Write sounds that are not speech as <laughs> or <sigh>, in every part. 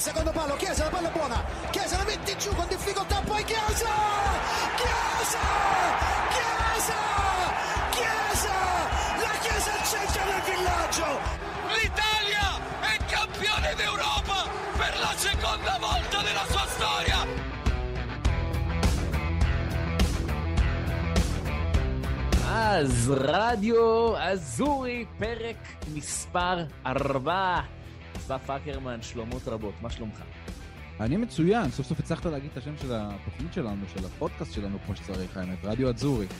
secondo palo, Chiesa, la palla è buona, Chiesa la mette giù con difficoltà, poi Chiesa! Chiesa! Chiesa! Chiesa! La Chiesa al centro del villaggio! L'Italia è campione d'Europa per la seconda volta nella sua storia! אז רדיו אזורי, פרק מספר 4. אסף אקרמן, שלומות רבות, מה שלומך? אני מצוין, סוף סוף הצלחת להגיד את השם של התוכנית שלנו, של הפודקאסט שלנו כמו שצריך, האמת, רדיו אזורי. <laughs>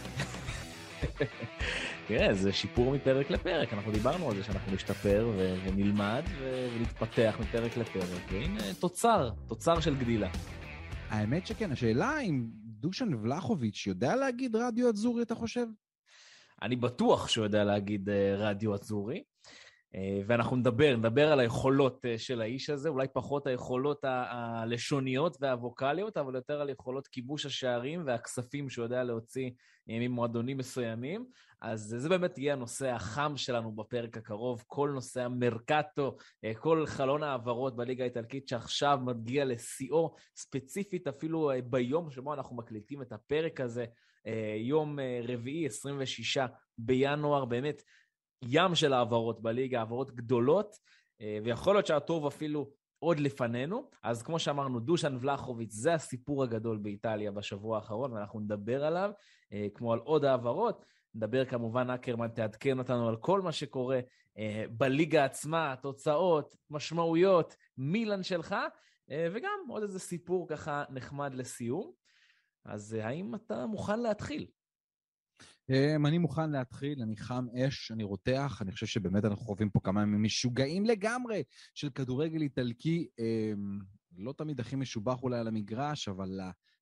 תראה, זה שיפור מפרק לפרק, אנחנו דיברנו על זה שאנחנו נשתפר ו- ונלמד ו- ונתפתח מפרק לפרק, והנה תוצר, תוצר של גדילה. האמת שכן, השאלה אם דושן ולחוביץ' יודע להגיד רדיו אזורי, אתה חושב? אני בטוח שהוא יודע להגיד אה, רדיו אזורי, אה, ואנחנו נדבר, נדבר על היכולות אה, של האיש הזה, אולי פחות היכולות הלשוניות והווקאליות, אבל יותר על יכולות כיבוש השערים והכספים שהוא יודע להוציא אה, ממועדונים מסוימים. אז זה באמת יהיה הנושא החם שלנו בפרק הקרוב, כל נושא המרקטו, אה, כל חלון העברות בליגה האיטלקית שעכשיו מגיע לשיאו, ספציפית אפילו אה, ביום שבו אנחנו מקליטים את הפרק הזה, אה, יום אה, רביעי, 26 בינואר, באמת ים של העברות בליגה, העברות גדולות, אה, ויכול להיות שהטוב אפילו עוד לפנינו. אז כמו שאמרנו, דושן ולחוביץ זה הסיפור הגדול באיטליה בשבוע האחרון, ואנחנו נדבר עליו, אה, כמו על עוד העברות. נדבר כמובן, אקרמן, תעדכן אותנו על כל מה שקורה אה, בליגה עצמה, תוצאות, משמעויות, מילן שלך, וגם עוד איזה סיפור ככה נחמד לסיום. אז האם אתה מוכן להתחיל? Um, אני מוכן להתחיל, אני חם אש, אני רותח, אני חושב שבאמת אנחנו חווים פה כמה ימים משוגעים לגמרי של כדורגל איטלקי, um, לא תמיד הכי משובח אולי על המגרש, אבל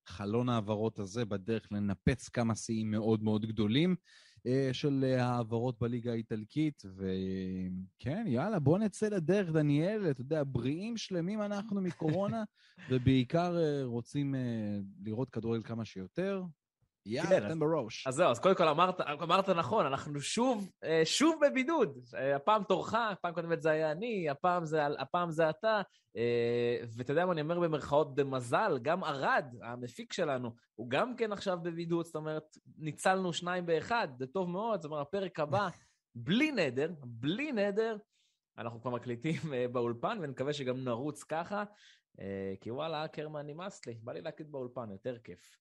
החלון העברות הזה בדרך לנפץ כמה שיאים מאוד מאוד גדולים uh, של uh, העברות בליגה האיטלקית, וכן, יאללה, בוא נצא לדרך, דניאל, אתה יודע, בריאים שלמים אנחנו מקורונה, <laughs> ובעיקר uh, רוצים uh, לראות כדורגל כמה שיותר. כן, יאללה, אז- תן בראש. אז זהו, אז קודם כל אמרת, אמרת נכון, אנחנו שוב, אה, שוב בבידוד. אה, הפעם תורך, הפעם קודמת זה היה אני, הפעם זה, הפעם זה אתה. אה, ואתה יודע מה, אני אומר במרכאות במזל, גם ארד, המפיק שלנו, הוא גם כן עכשיו בבידוד, זאת אומרת, ניצלנו שניים באחד, זה טוב מאוד, זאת אומרת, הפרק הבא, <laughs> בלי נדר, בלי נדר, אנחנו כבר מקליטים באולפן, ונקווה שגם נרוץ ככה, כי וואלה, אקרמן נמאס לי, בא לי להקליט באולפן, יותר כיף.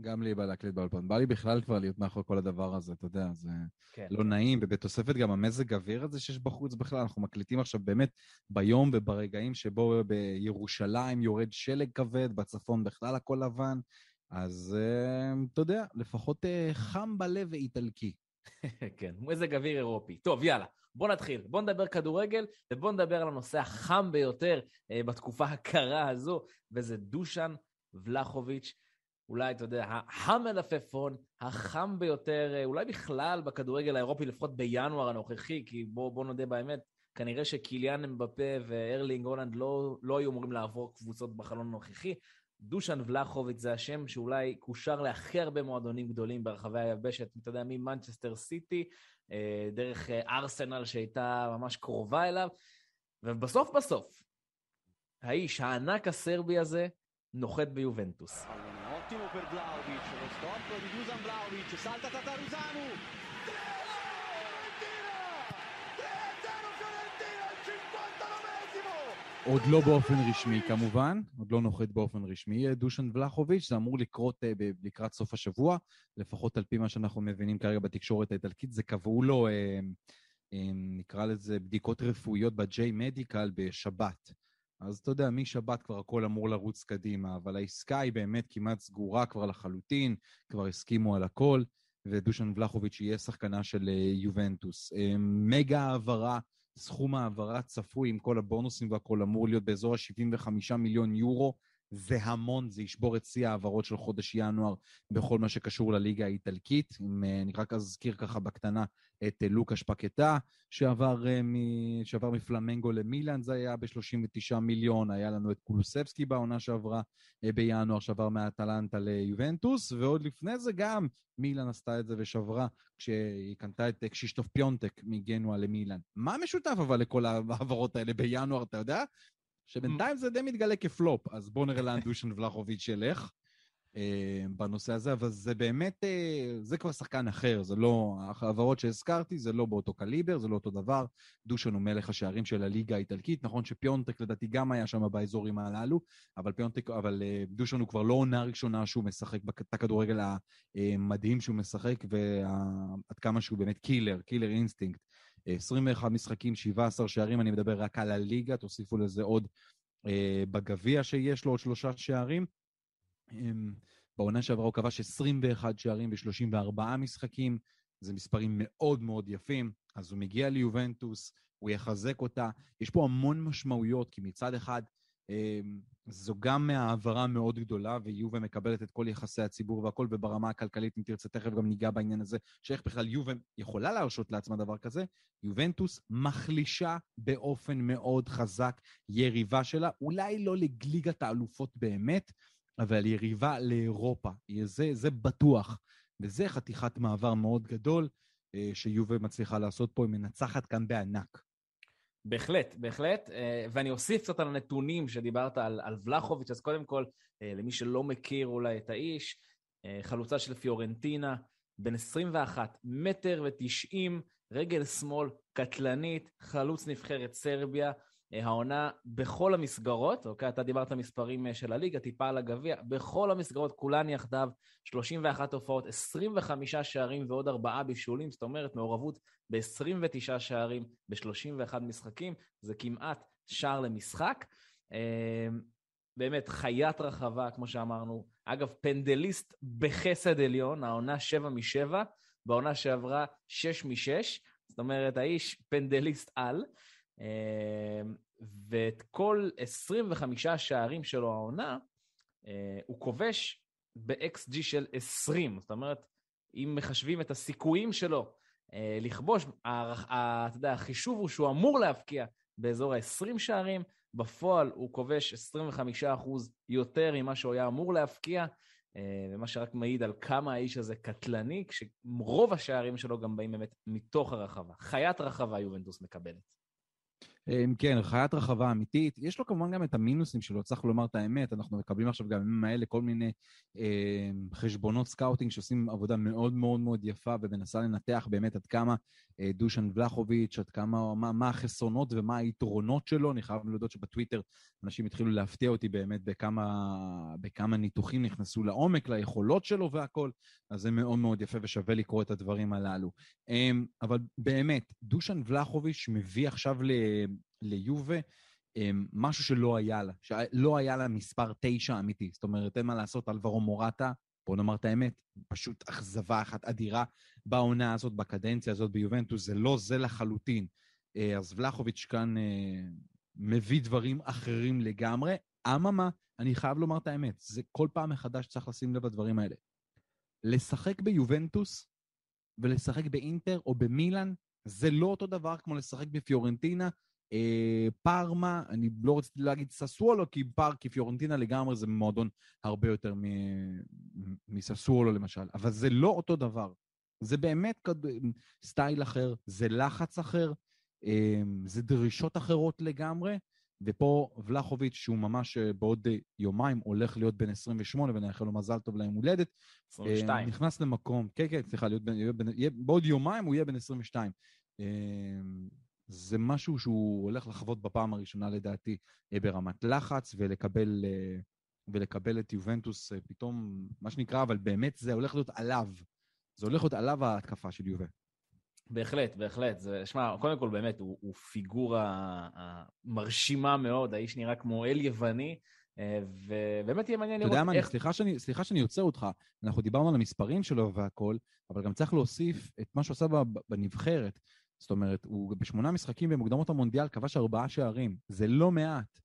גם לי בא להקליט באולפן. בא לי בכלל כבר להיות מאחורי כל הדבר הזה, אתה יודע, זה כן. לא נעים, ובתוספת גם המזג אוויר הזה שיש בחוץ בכלל, אנחנו מקליטים עכשיו באמת ביום וברגעים שבו בירושלים יורד שלג כבד, בצפון בכלל הכל לבן, אז אה, אתה יודע, לפחות אה, חם בלב ואיטלקי. <laughs> כן, מזג אוויר אירופי. טוב, יאללה, בוא נתחיל. בוא נדבר כדורגל, ובוא נדבר על הנושא החם ביותר אה, בתקופה הקרה הזו, וזה דושן ולחוביץ'. אולי, אתה יודע, המלפפון, החם ביותר, אה, אולי בכלל בכדורגל האירופי, לפחות בינואר הנוכחי, כי בוא, בוא נודה באמת, כנראה שקיליאן אמבפה וארלינג הולאנד לא, לא היו אמורים לעבור קבוצות בחלון הנוכחי. דושן ולחוביץ' זה השם שאולי קושר להכי הרבה מועדונים גדולים ברחבי היבשת, אתה יודע, ממנצ'סטר סיטי, אה, דרך אה, ארסנל שהייתה ממש קרובה אליו, ובסוף בסוף, האיש, הענק הסרבי הזה, נוחת ביובנטוס. Ottimo per Vlaovic, lo stop di Dusan Vlaovic, salta Tatarusanu. עוד לא באופן רשמי כמובן, עוד לא נוחת באופן רשמי דושן ולחוביץ', זה אמור לקרות אה, לקראת סוף השבוע, לפחות על פי מה שאנחנו מבינים כרגע בתקשורת האיטלקית, זה קבעו לו, אה, אה, נקרא לזה בדיקות רפואיות ב-J מדיקל בשבת. אז אתה יודע, משבת כבר הכל אמור לרוץ קדימה, אבל העסקה היא באמת כמעט סגורה כבר לחלוטין, כבר הסכימו על הכל, ודושן ולחוביץ' יהיה שחקנה של אה, יובנטוס. אה, מגה העברה, סכום העברה צפוי עם כל הבונוסים והכל אמור להיות באזור ה-75 מיליון יורו. זה המון, זה ישבור את שיא ההעברות של חודש ינואר בכל מה שקשור לליגה האיטלקית. אם אה, אני רק אזכיר ככה בקטנה את אה, לוקאש פקטה, שעבר, אה, מ- שעבר מפלמנגו למילאן, זה היה ב-39 מיליון, היה לנו את קולוסבסקי בעונה שעברה בינואר, שעבר מהאטלנטה ליובנטוס, ועוד לפני זה גם מילאן עשתה את זה ושברה כשהיא קנתה את קשישטוף פיונטק מגנואה למילאן. מה משותף אבל לכל ההעברות האלה בינואר, אתה יודע? שבינתיים זה די מתגלה כפלופ, אז בואו נראה לאן דושן ולחוביץ' ילך. אה, בנושא הזה, אבל זה באמת, אה, זה כבר שחקן אחר, זה לא, החבר'ה שהזכרתי זה לא באותו קליבר, זה לא אותו דבר. דושן הוא מלך השערים של הליגה האיטלקית, נכון שפיונטק לדעתי גם היה שם באזורים הללו, אבל פיונטק, אבל אה, דושן הוא כבר לא עונה ראשונה שהוא משחק את הכדורגל המדהים שהוא משחק, ועד כמה שהוא באמת killer, killer instinct. 21 משחקים, 17 שערים, אני מדבר רק על הליגה, תוסיפו לזה עוד בגביע שיש לו עוד שלושה שערים. אמ, בעונה שעברה הוא כבש 21 שערים ב-34 משחקים, זה מספרים מאוד מאוד יפים, אז הוא מגיע ליובנטוס, הוא יחזק אותה. יש פה המון משמעויות, כי מצד אחד זו גם העברה מאוד גדולה, ויובה מקבלת את כל יחסי הציבור והכל, וברמה הכלכלית, אם תרצה, תכף גם ניגע בעניין הזה, שאיך בכלל יובה יכולה להרשות לעצמה דבר כזה. יובנטוס מחלישה באופן מאוד חזק יריבה שלה, אולי לא לליגת האלופות באמת, אבל יריבה לאירופה, זה, זה בטוח. וזה חתיכת מעבר מאוד גדול אה, שיובל מצליחה לעשות פה, היא מנצחת כאן בענק. בהחלט, בהחלט. אה, ואני אוסיף קצת על הנתונים שדיברת על, על ולחוביץ', אז קודם כל, אה, למי שלא מכיר אולי את האיש, חלוצה של פיורנטינה, בן 21, מטר ותשעים, רגל שמאל קטלנית, חלוץ נבחרת סרביה, אה, העונה בכל המסגרות, אוקיי? אתה דיברת מספרים אה, של הליגה, טיפה על הגביע, בכל המסגרות כולן יחדיו, 31 הופעות, 25 שערים ועוד 4 בישולים, זאת אומרת מעורבות ב-29 שערים ב-31 משחקים, זה כמעט שער למשחק. אה, באמת, חיית רחבה, כמו שאמרנו. אגב, פנדליסט בחסד עליון, העונה 7 מ-7, בעונה שעברה 6 מ-6, זאת אומרת, האיש פנדליסט על. אמ, ואת כל 25 השערים שלו העונה, אה, הוא כובש ב-XG של 20. זאת אומרת, אם מחשבים את הסיכויים שלו אה, לכבוש, אתה יודע, החישוב הוא שהוא אמור להבקיע באזור ה-20 שערים, בפועל הוא כובש 25% יותר ממה שהוא היה אמור להבקיע, אה, ומה שרק מעיד על כמה האיש הזה קטלני, כשרוב השערים שלו גם באים באמת מתוך הרחבה. חיית רחבה יובנטוס מקבלת. אמ, כן, חיית רחבה אמיתית. יש לו כמובן גם את המינוסים שלו, צריך לומר את האמת, אנחנו מקבלים עכשיו גם בימים האלה כל מיני אה, חשבונות scouting שעושים עבודה מאוד מאוד מאוד יפה ומנסה לנתח באמת עד כמה אה, דושן ולחוביץ', עד כמה, מה, מה החסרונות ומה היתרונות שלו. אני חייב להודות שבטוויטר אנשים התחילו להפתיע אותי באמת בכמה, בכמה ניתוחים נכנסו לעומק, ליכולות שלו והכל, אז זה מאוד מאוד יפה ושווה לקרוא את הדברים הללו. אה, אבל באמת, דושן ולחוביץ' מביא עכשיו. ליובה אמ, משהו שלא היה לה, שלא היה לה מספר תשע אמיתי. זאת אומרת, אין מה לעשות, אלברו מורטה, בואו נאמר את האמת, פשוט אכזבה אחת אדירה בעונה הזאת, בקדנציה הזאת ביובנטוס, זה לא זה לחלוטין. אה, אז ולחוביץ' כאן אה, מביא דברים אחרים לגמרי. אממה, אני חייב לומר את האמת, זה כל פעם מחדש צריך לשים לב לדברים האלה. לשחק ביובנטוס ולשחק באינטר או במילאן, זה לא אותו דבר כמו לשחק בפיורנטינה אה, פארמה, אני לא רציתי להגיד ססוולו, כי פאר, כי פיורנטינה לגמרי זה מועדון הרבה יותר מססוולו למשל, אבל זה לא אותו דבר. זה באמת כד... סטייל אחר, זה לחץ אחר, אה, זה דרישות אחרות לגמרי, ופה ולחוביץ', שהוא ממש אה, בעוד יומיים הולך להיות בן 28, ונאחל לו מזל טוב ליום הולדת. 22. נכנס למקום, כן, כן, סליחה, להיות בן, בעוד יומיים הוא יהיה בן 22. זה משהו שהוא הולך לחוות בפעם הראשונה לדעתי אה, ברמת לחץ ולקבל, אה, ולקבל את יובנטוס אה, פתאום, מה שנקרא, אבל באמת זה הולך להיות עליו. זה הולך להיות עליו ההתקפה של יובל. בהחלט, בהחלט. זה, שמע, קודם כל באמת, הוא, הוא פיגורה מרשימה מאוד, האיש נראה כמו אל יווני, ובאמת יהיה מעניין לראות איך... אתה יודע מה, סליחה שאני, סליחה שאני עוצר אותך, אנחנו דיברנו על המספרים שלו והכל, אבל גם צריך להוסיף את מה שהוא עשה בנבחרת. זאת אומרת, הוא בשמונה משחקים במוקדמות המונדיאל כבש ארבעה שערים. זה לא מעט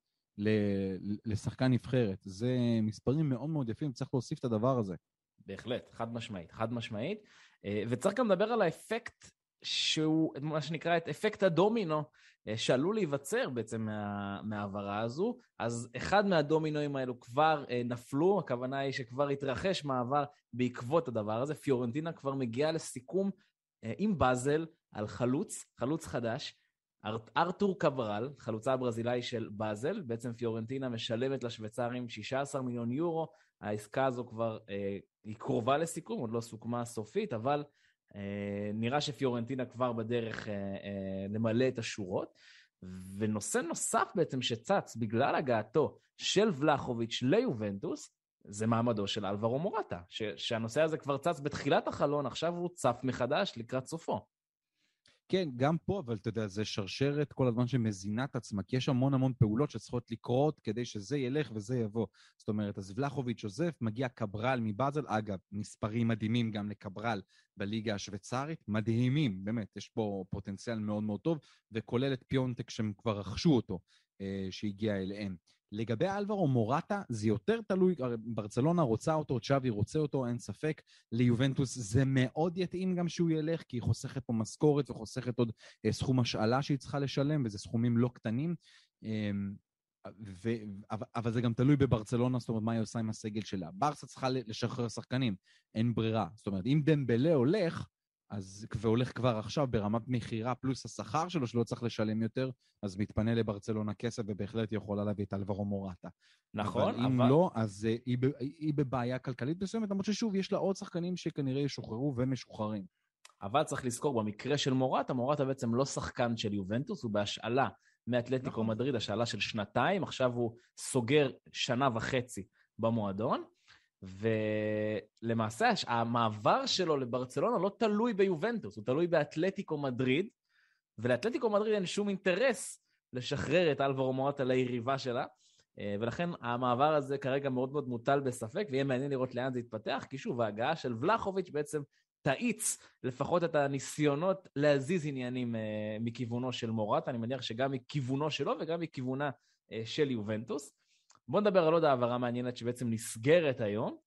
לשחקן נבחרת. זה מספרים מאוד מאוד יפים, צריך להוסיף את הדבר הזה. בהחלט, חד משמעית, חד משמעית. אה, וצריך גם לדבר על האפקט שהוא, מה שנקרא, את אפקט הדומינו, אה, שעלול להיווצר בעצם מה, מההעברה הזו. אז אחד מהדומינואים האלו כבר אה, נפלו, הכוונה היא שכבר התרחש מעבר בעקבות הדבר הזה. פיורנטינה כבר מגיעה לסיכום עם באזל על חלוץ, חלוץ חדש, אר, ארתור קברל, חלוצה הברזילאי של באזל, בעצם פיורנטינה משלמת לשוויצרים 16 מיליון יורו, העסקה הזו כבר, אה, היא קרובה לסיכום, עוד לא סוכמה סופית, אבל אה, נראה שפיורנטינה כבר בדרך אה, אה, למלא את השורות. ונושא נוסף בעצם שצץ בגלל הגעתו של ולחוביץ' ליובנטוס, זה מעמדו של אלברו מורטה, ש- שהנושא הזה כבר צץ בתחילת החלון, עכשיו הוא צף מחדש לקראת סופו. כן, גם פה, אבל אתה יודע, זה שרשרת כל הזמן שמזינה את עצמה, כי יש המון המון פעולות שצריכות לקרות כדי שזה ילך וזה יבוא. זאת אומרת, אז ולחוביץ' עוזב, מגיע קברל מבאזל, אגב, מספרים מדהימים גם לקברל בליגה השוויצרית, מדהימים, באמת, יש פה פוטנציאל מאוד מאוד טוב, וכולל את פיונטק שהם כבר רכשו אותו, אה, שהגיע אליהם. לגבי אלברו מורטה, זה יותר תלוי, ברצלונה רוצה אותו, צ'אבי רוצה אותו, אין ספק. ליובנטוס זה מאוד יתאים גם שהוא ילך, כי היא חוסכת פה משכורת וחוסכת עוד אה, סכום השאלה שהיא צריכה לשלם, וזה סכומים לא קטנים. אה, ו, אבל, אבל זה גם תלוי בברצלונה, זאת אומרת, מה היא עושה עם הסגל שלה. ברסה צריכה לשחרר שחקנים, אין ברירה. זאת אומרת, אם דמבלה הולך, אז, והולך כבר עכשיו ברמת מכירה פלוס השכר שלו, שלא צריך לשלם יותר, אז מתפנה לברצלונה כסף ובהחלט יכולה להביא את אלברו מורטה. נכון, אבל... אם לא, אז uh, היא, היא בבעיה כלכלית מסוימת, למרות ששוב, יש לה עוד שחקנים שכנראה ישוחררו ומשוחררים. אבל צריך לזכור, במקרה של מורטה, מורטה בעצם לא שחקן של יובנטוס, הוא בהשאלה מאתלטיקו נכון. מדריד, השאלה של שנתיים, עכשיו הוא סוגר שנה וחצי במועדון, ולמעשה המעבר שלו לברצלונה לא תלוי ביובנטוס, הוא תלוי באתלטיקו מדריד, ולאתלטיקו מדריד אין שום אינטרס לשחרר את אלברו מורטה ליריבה שלה, אה, ולכן המעבר הזה כרגע מאוד מאוד מוטל בספק, ויהיה מעניין לראות לאן זה יתפתח, כי שוב, ההגעה של ולחוביץ' בעצם תאיץ לפחות את הניסיונות להזיז עניינים אה, מכיוונו של מורטה, אני מניח שגם מכיוונו שלו וגם מכיוונה אה, של יובנטוס. בואו נדבר על עוד העברה מעניינת שבעצם נסגרת היום,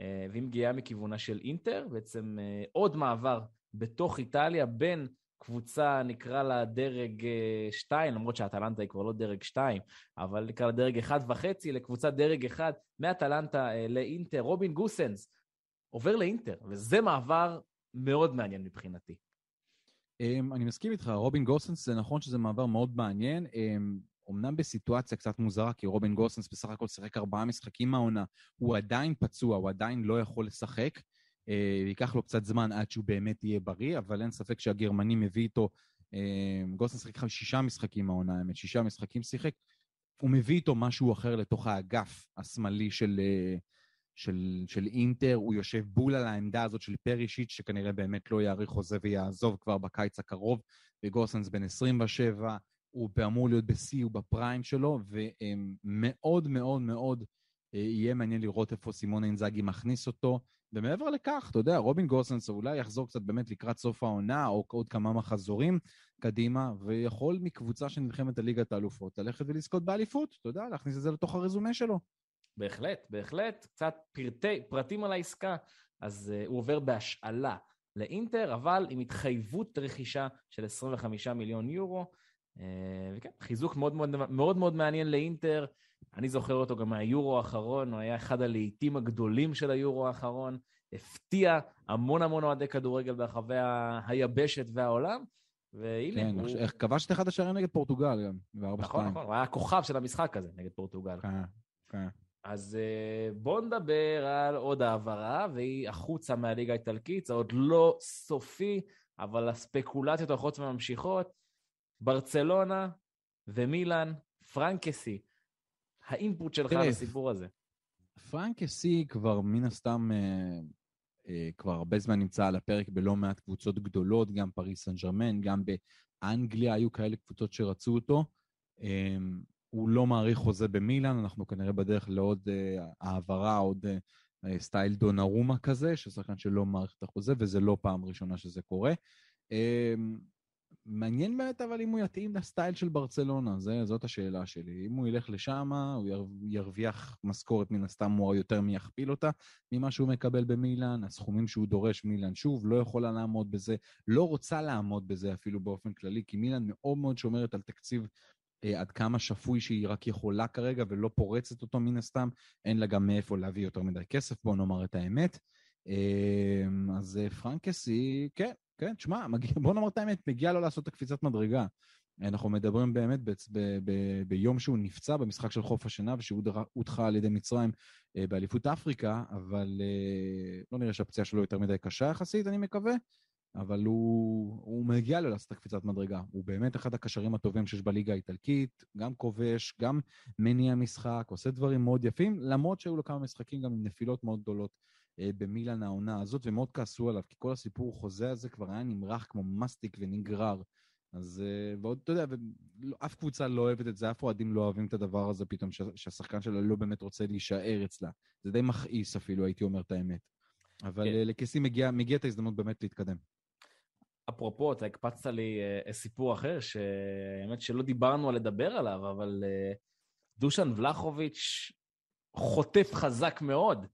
אה, והיא מגיעה מכיוונה של אינטר, בעצם אה, עוד מעבר בתוך איטליה בין קבוצה, נקרא לה דרג 2, למרות שהאטלנטה היא כבר לא דרג 2, אבל נקרא לה דרג 1.5, לקבוצת דרג 1 מאטלנטה אה, לאינטר, רובין גוסנס עובר לאינטר, וזה מעבר מאוד מעניין מבחינתי. Um, אני מסכים איתך, רובין גוסנס, זה נכון שזה מעבר מאוד מעניין. אמנם בסיטואציה קצת מוזרה, כי רובין גוסנס בסך הכל שיחק ארבעה משחקים מהעונה, הוא עדיין פצוע, הוא עדיין לא יכול לשחק. Uh, ייקח לו קצת זמן עד שהוא באמת יהיה בריא, אבל אין ספק שהגרמני מביא איתו, uh, גוסנס שיחק שישה משחקים מהעונה, האמת, שישה משחקים שיחק. הוא מביא איתו משהו אחר לתוך האגף השמאלי של, uh, של, של אינטר, הוא יושב בול על העמדה הזאת של פרישיץ', שכנראה באמת לא יאריך חוזה ויעזוב כבר בקיץ הקרוב, וגוסנס בן 27, הוא אמור להיות בשיא, הוא בפריים שלו, ומאוד מאוד מאוד אה, יהיה מעניין לראות איפה סימון אינזאגי מכניס אותו. ומעבר לכך, אתה יודע, רובין גוסנס אולי יחזור קצת באמת לקראת סוף העונה, או עוד כמה מחזורים קדימה, ויכול מקבוצה שנלחמת על ליגת האלופות ללכת ולזכות באליפות, אתה יודע, להכניס את זה לתוך הרזומה שלו. בהחלט, בהחלט. קצת פרטי, פרטים על העסקה. אז uh, הוא עובר בהשאלה לאינטר, אבל עם התחייבות רכישה של 25 מיליון יורו. Uh, וכן, חיזוק מאוד מאוד, מאוד מאוד מעניין לאינטר. אני זוכר אותו גם מהיורו האחרון, הוא היה אחד הלעיתים הגדולים של היורו האחרון. הפתיע המון המון אוהדי כדורגל ברחבי היבשת והעולם. והנה, כן, הוא... איך כבש את אחד השערים נגד פורטוגל גם, ב-4-2. נכון, נכון, הוא היה הכוכב של המשחק הזה נגד פורטוגל. כן, כן. אז uh, בואו נדבר על עוד העברה, והיא החוצה מהליגה האיטלקית, זה עוד לא סופי, אבל הספקולציות הולכות וממשיכות. ברצלונה ומילאן, פרנקסי, האינפוט שלך תראה, לסיפור הזה. פרנקסי כבר מן הסתם אה, אה, כבר הרבה זמן נמצא על הפרק בלא מעט קבוצות גדולות, גם פריס סן ג'רמן, גם באנגליה היו כאלה קבוצות שרצו אותו. אה, הוא לא מעריך חוזה במילאן, אנחנו כנראה בדרך לעוד אה, העברה, עוד אה, אה, סטייל דונרומה כזה, ששחקן שלא מעריך את החוזה, וזה לא פעם ראשונה שזה קורה. אה, מעניין באמת אבל אם הוא יתאים לסטייל של ברצלונה, זה, זאת השאלה שלי. אם הוא ילך לשם, הוא יר, ירוויח משכורת מן הסתם, הוא יותר מיכפיל אותה ממה שהוא מקבל במילאן, הסכומים שהוא דורש מילאן, שוב, לא יכולה לעמוד בזה, לא רוצה לעמוד בזה אפילו באופן כללי, כי מילאן מאוד מאוד שומרת על תקציב אה, עד כמה שפוי שהיא רק יכולה כרגע ולא פורצת אותו מן הסתם, אין לה גם מאיפה להביא יותר מדי כסף, בואו נאמר את האמת. אה, אז אה, פרנקסי, כן, כן, תשמע, בוא נאמר את האמת, מגיע לו לעשות את הקפיצת מדרגה. אנחנו מדברים באמת ב, ב, ב, ביום שהוא נפצע במשחק של חוף השינה ושהודחה על ידי מצרים אה, באליפות אפריקה, אבל אה, לא נראה שהפציעה שלו יותר מדי קשה יחסית, אני מקווה, אבל הוא, הוא מגיע לו לעשות את הקפיצת מדרגה. הוא באמת אחד הקשרים הטובים שיש בליגה האיטלקית, גם כובש, גם מניע משחק, עושה דברים מאוד יפים, למרות שהיו לו כמה משחקים גם עם נפילות מאוד גדולות אה, במילן העונה הזאת, ומאוד כעסו עליו, כי כל הסיפור חוזה הזה כבר היה נמרח כמו מסטיק ונגרר. אז, אה, ועוד, אתה יודע, אף קבוצה לא אוהבת את זה, אף אוהדים לא אוהבים את הדבר הזה פתאום, שהשחקן שלה לא באמת רוצה להישאר אצלה. זה די מכעיס אפילו, הייתי אומר את האמת. אבל כן. אה, לקסי מגיע, מגיע את ההזדמנות באמת להתקדם. אפרופו, אתה הקפצת לי uh, סיפור אחר, שהאמת שלא דיברנו על לדבר עליו, אבל uh, דושן ולחוביץ' חוטף חזק מאוד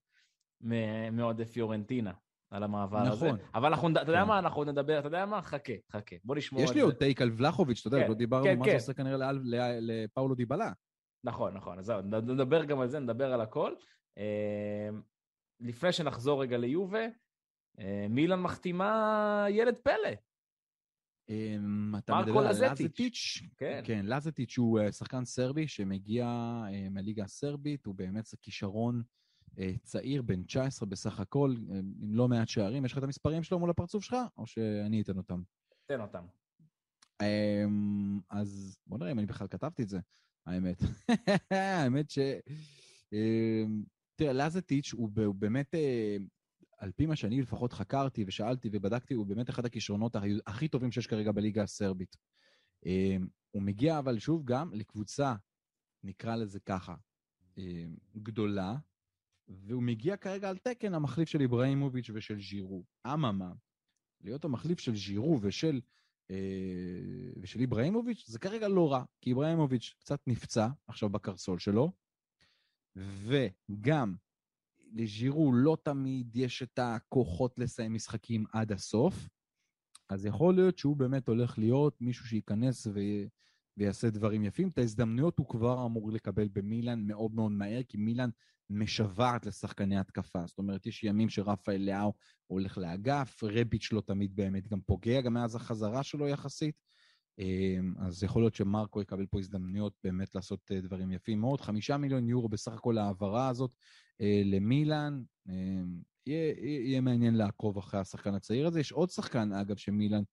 מאוהדי פיורנטינה. על המעבר נכון. הזה. אבל אנחנו, אתה יודע כן. מה, אנחנו נדבר, אתה יודע מה? חכה, חכה. בוא נשמור על זה. יש לי עוד טייק על ולחוביץ', אתה יודע, כן, לא דיברנו כן, מה כן. זה עושה כנראה לפאולו דיבלה. נכון, נכון, אז זהו, נדבר גם על זה, נדבר על הכל. אה, לפני שנחזור רגע ליובה, אה, מילן מחתימה ילד פלא. אמ, אתה מדבר על לזטיץ', כן. כן, לזטיץ' הוא אה, שחקן סרבי שמגיע מהליגה הסרבית, הוא באמת כישרון אה, צעיר, בן 19 בסך הכל, אה, עם לא מעט שערים. יש לך את המספרים שלו מול הפרצוף שלך, או שאני אתן אותם? תן אותם. אמ, אז בוא נראה אם אני בכלל כתבתי את זה, האמת. <laughs> האמת ש... אמ, תראה, לזטיץ' הוא באמת, אה, על פי מה שאני לפחות חקרתי ושאלתי ובדקתי, הוא באמת אחד הכישרונות הכי טובים שיש כרגע בליגה הסרבית. אמ, הוא מגיע אבל שוב גם לקבוצה, נקרא לזה ככה, גדולה, והוא מגיע כרגע על תקן המחליף של איבראימוביץ' ושל ז'ירו. אממה, להיות המחליף של ז'ירו ושל, אה, ושל איבראימוביץ' זה כרגע לא רע, כי איבראימוביץ' קצת נפצע עכשיו בקרסול שלו, וגם לז'ירו לא תמיד יש את הכוחות לסיים משחקים עד הסוף, אז יכול להיות שהוא באמת הולך להיות מישהו שייכנס ו... ויעשה דברים יפים. את ההזדמנויות הוא כבר אמור לקבל במילאן מאוד מאוד מהר, כי מילאן משוועת לשחקני התקפה. זאת אומרת, יש ימים שרפאל לאו הולך לאגף, רביץ' לא תמיד באמת גם פוגע, גם מאז החזרה שלו יחסית. אמ, אז יכול להיות שמרקו יקבל פה הזדמנויות באמת לעשות אה, דברים יפים מאוד. חמישה מיליון יורו בסך הכל ההעברה הזאת אה, למילאן. אמ, יהיה, יהיה מעניין לעקוב אחרי השחקן הצעיר הזה. יש עוד שחקן, אגב, שמילאן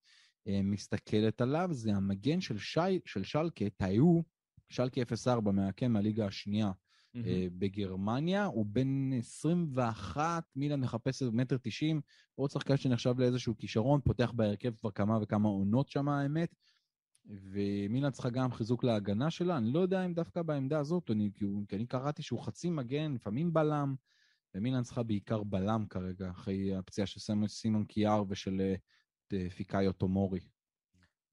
אה, מסתכלת עליו, זה המגן של, שי, של שלקה, טאיו, שלקה 04, מהקן מהליגה השנייה. Mm-hmm. בגרמניה, הוא בן 21, מילן מחפש מטר 90, עוד שחקן שנחשב לאיזשהו כישרון, פותח בהרכב כבר כמה וכמה עונות שם האמת, ומילן צריכה גם חיזוק להגנה שלה, אני לא יודע אם דווקא בעמדה הזאת, אני, כי, כי אני קראתי שהוא חצי מגן, לפעמים בלם, ומילן צריכה בעיקר בלם כרגע, אחרי הפציעה של סימון קיאר ושל אה, פיקאיו טומורי.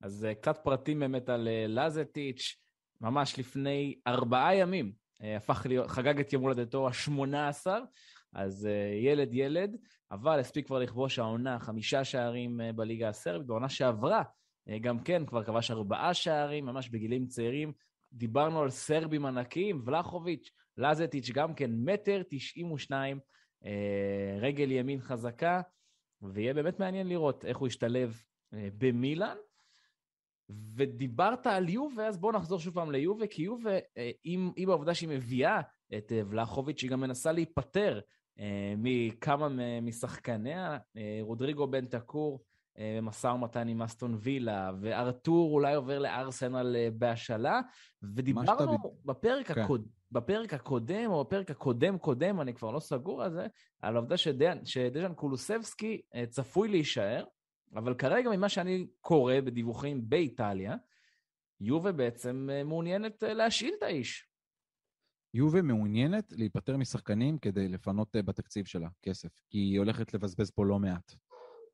אז קצת פרטים באמת על לזטיץ', ממש לפני ארבעה ימים אה, הפך להיות, חגג את יום הולדתו ה-18, אז אה, ילד ילד, אבל הספיק כבר לכבוש העונה חמישה שערים אה, בליגה הסרבית, בעונה שעברה גם כן כבר כבש ארבעה שערים, ממש בגילים צעירים. דיברנו על סרבים ענקיים, ולחוביץ', לזטיץ' גם כן, מטר תשעים ושניים, רגל ימין חזקה, ויהיה באמת מעניין לראות איך הוא ישתלב במילאן. ודיברת על יובה, אז בואו נחזור שוב פעם ליובה, כי יובה, אה, עם, עם העובדה שהיא מביאה את אה, ולחוביץ', היא גם מנסה להיפטר אה, מכמה משחקניה, רודריגו בן תקור במשא ומתן עם אסטון וילה, וארתור אולי עובר לארסנל בהשאלה, ודיברנו בפרק, כן. הקוד, בפרק הקודם, או בפרק הקודם-קודם, אני כבר לא סגור על זה, על העובדה שדז'אן קולוסבסקי צפוי להישאר, אבל כרגע ממה שאני קורא בדיווחים באיטליה, יובה בעצם אה, מעוניינת אה, להשאיל את האיש. יובה מעוניינת להיפטר משחקנים כדי לפנות אה, בתקציב שלה כסף, כי היא הולכת לבזבז פה לא מעט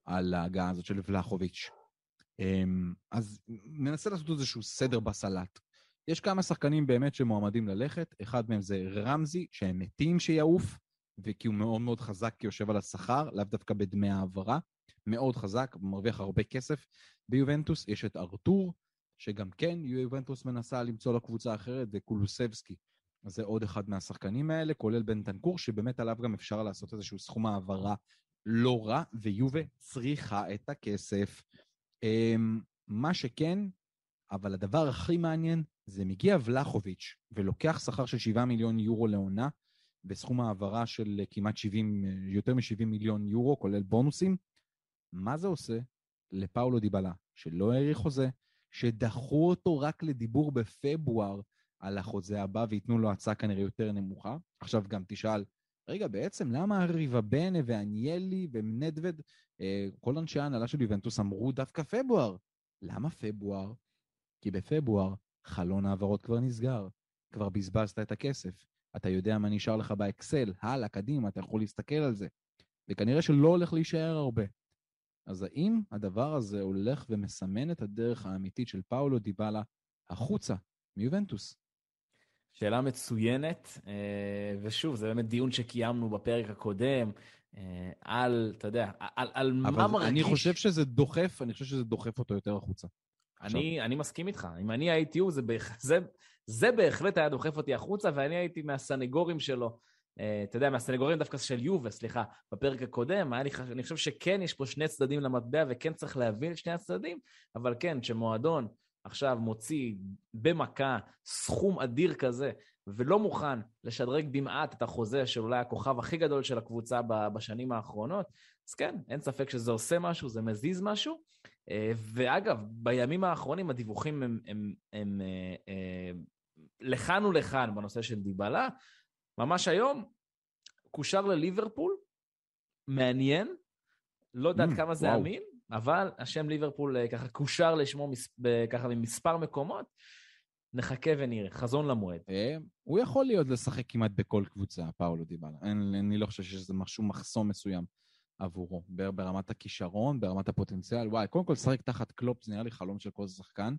על ההגעה הזאת של ולחוביץ'. אמ, אז ננסה לעשות איזשהו סדר בסלט. יש כמה שחקנים באמת שמועמדים ללכת, אחד מהם זה רמזי, שהם מתים שיעוף, וכי הוא מאוד מאוד חזק כי יושב על השכר, לאו דווקא בדמי העברה. מאוד חזק, מרוויח הרבה כסף ביובנטוס. יש את ארתור, שגם כן יובנטוס מנסה למצוא לקבוצה אחרת, וקולוסבסקי. אז זה עוד אחד מהשחקנים האלה, כולל בן תנקור, שבאמת עליו גם אפשר לעשות איזשהו סכום העברה לא רע, ויובה צריכה את הכסף. אמ, מה שכן, אבל הדבר הכי מעניין, זה מגיע ולחוביץ' ולוקח שכר של 7 מיליון יורו לעונה, וסכום העברה של כמעט 70, יותר מ-70 מיליון יורו, כולל בונוסים. מה זה עושה לפאולו דיבלה, שלא האריך חוזה, שדחו אותו רק לדיבור בפברואר על החוזה הבא וייתנו לו הצעה כנראה יותר נמוכה. עכשיו גם תשאל, רגע, בעצם למה ריבבנה ואניאלי ונדווד, אה, כל אנשי ההנהלה של יובנטוס אמרו דווקא פברואר? למה פברואר? כי בפברואר חלון העברות כבר נסגר, כבר בזבזת את הכסף. אתה יודע מה נשאר לך באקסל, הלאה, קדימה, אתה יכול להסתכל על זה. וכנראה שלא הולך להישאר הרבה. אז האם הדבר הזה הולך ומסמן את הדרך האמיתית של פאולו דיבלה החוצה מיובנטוס? שאלה מצוינת, אה, ושוב, זה באמת דיון שקיימנו בפרק הקודם, אה, על, אתה יודע, על, על מה מרגיש... אבל אני חושב שזה דוחף, אני חושב שזה דוחף אותו יותר החוצה. אני, אני מסכים איתך. אם אני הייתי הוא, זה, זה, זה בהחלט היה דוחף אותי החוצה, ואני הייתי מהסנגורים שלו. Uh, אתה יודע, מהסנגורים דווקא של יובה, סליחה, בפרק הקודם, לי, אני חושב שכן יש פה שני צדדים למטבע, וכן צריך להבין את שני הצדדים, אבל כן, כשמועדון עכשיו מוציא במכה סכום אדיר כזה, ולא מוכן לשדרג במעט את החוזה של אולי הכוכב הכי גדול של הקבוצה בשנים האחרונות, אז כן, אין ספק שזה עושה משהו, זה מזיז משהו. אה, ואגב, בימים האחרונים הדיווחים הם, הם, הם אה, אה, לכאן ולכאן בנושא של דיבלה. ממש היום, קושר לליברפול, מעניין, לא יודעת mm, כמה זה וואו. אמין, אבל השם ליברפול ככה קושר לשמו מס, ככה ממספר מקומות. נחכה ונראה, חזון למועד. הוא יכול להיות לשחק כמעט בכל קבוצה, פאולו דיבלה. אני לא חושב שזה משהו מחסום מסוים. עבורו, ברמת הכישרון, ברמת הפוטנציאל. וואי, קודם כל לשחק תחת קלופ זה נראה לי חלום של כל שחקן,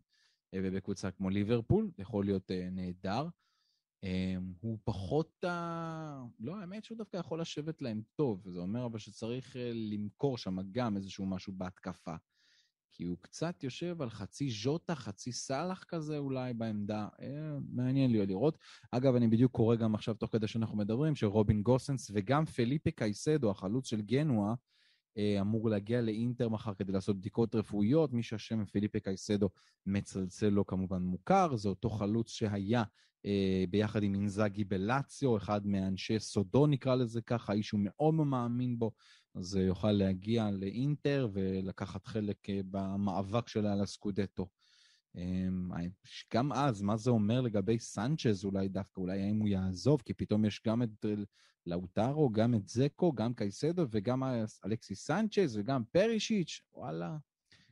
אה, ובקבוצה כמו ליברפול, יכול להיות uh, נהדר. Um, הוא פחות, uh, לא, האמת שהוא דווקא יכול לשבת להם טוב, זה אומר אבל שצריך uh, למכור שם גם איזשהו משהו בהתקפה. כי הוא קצת יושב על חצי ז'וטה, חצי סאלח כזה אולי בעמדה. אה, מעניין לי לראות. אגב, אני בדיוק קורא גם עכשיו, תוך כדי שאנחנו מדברים, שרובין גוסנס וגם פליפה קייסדו, החלוץ של גנואה, אה, אמור להגיע לאינטר מחר כדי לעשות בדיקות רפואיות. מי שהשם פליפה קייסדו מצלצל לו כמובן מוכר, זה אותו חלוץ שהיה אה, ביחד עם אינזאגי בלאציו, אחד מאנשי סודו נקרא לזה ככה, איש שהוא מאוד מאמין בו, אז יוכל להגיע לאינטר ולקחת חלק אה, במאבק שלה על הסקודטו. אמ, גם אז, מה זה אומר לגבי סנצ'ז אולי דווקא, אולי האם הוא יעזוב, כי פתאום יש גם את לאוטרו, גם את זקו, גם קייסדו וגם אלכסי סנצ'ז וגם פרישיץ', וואלה,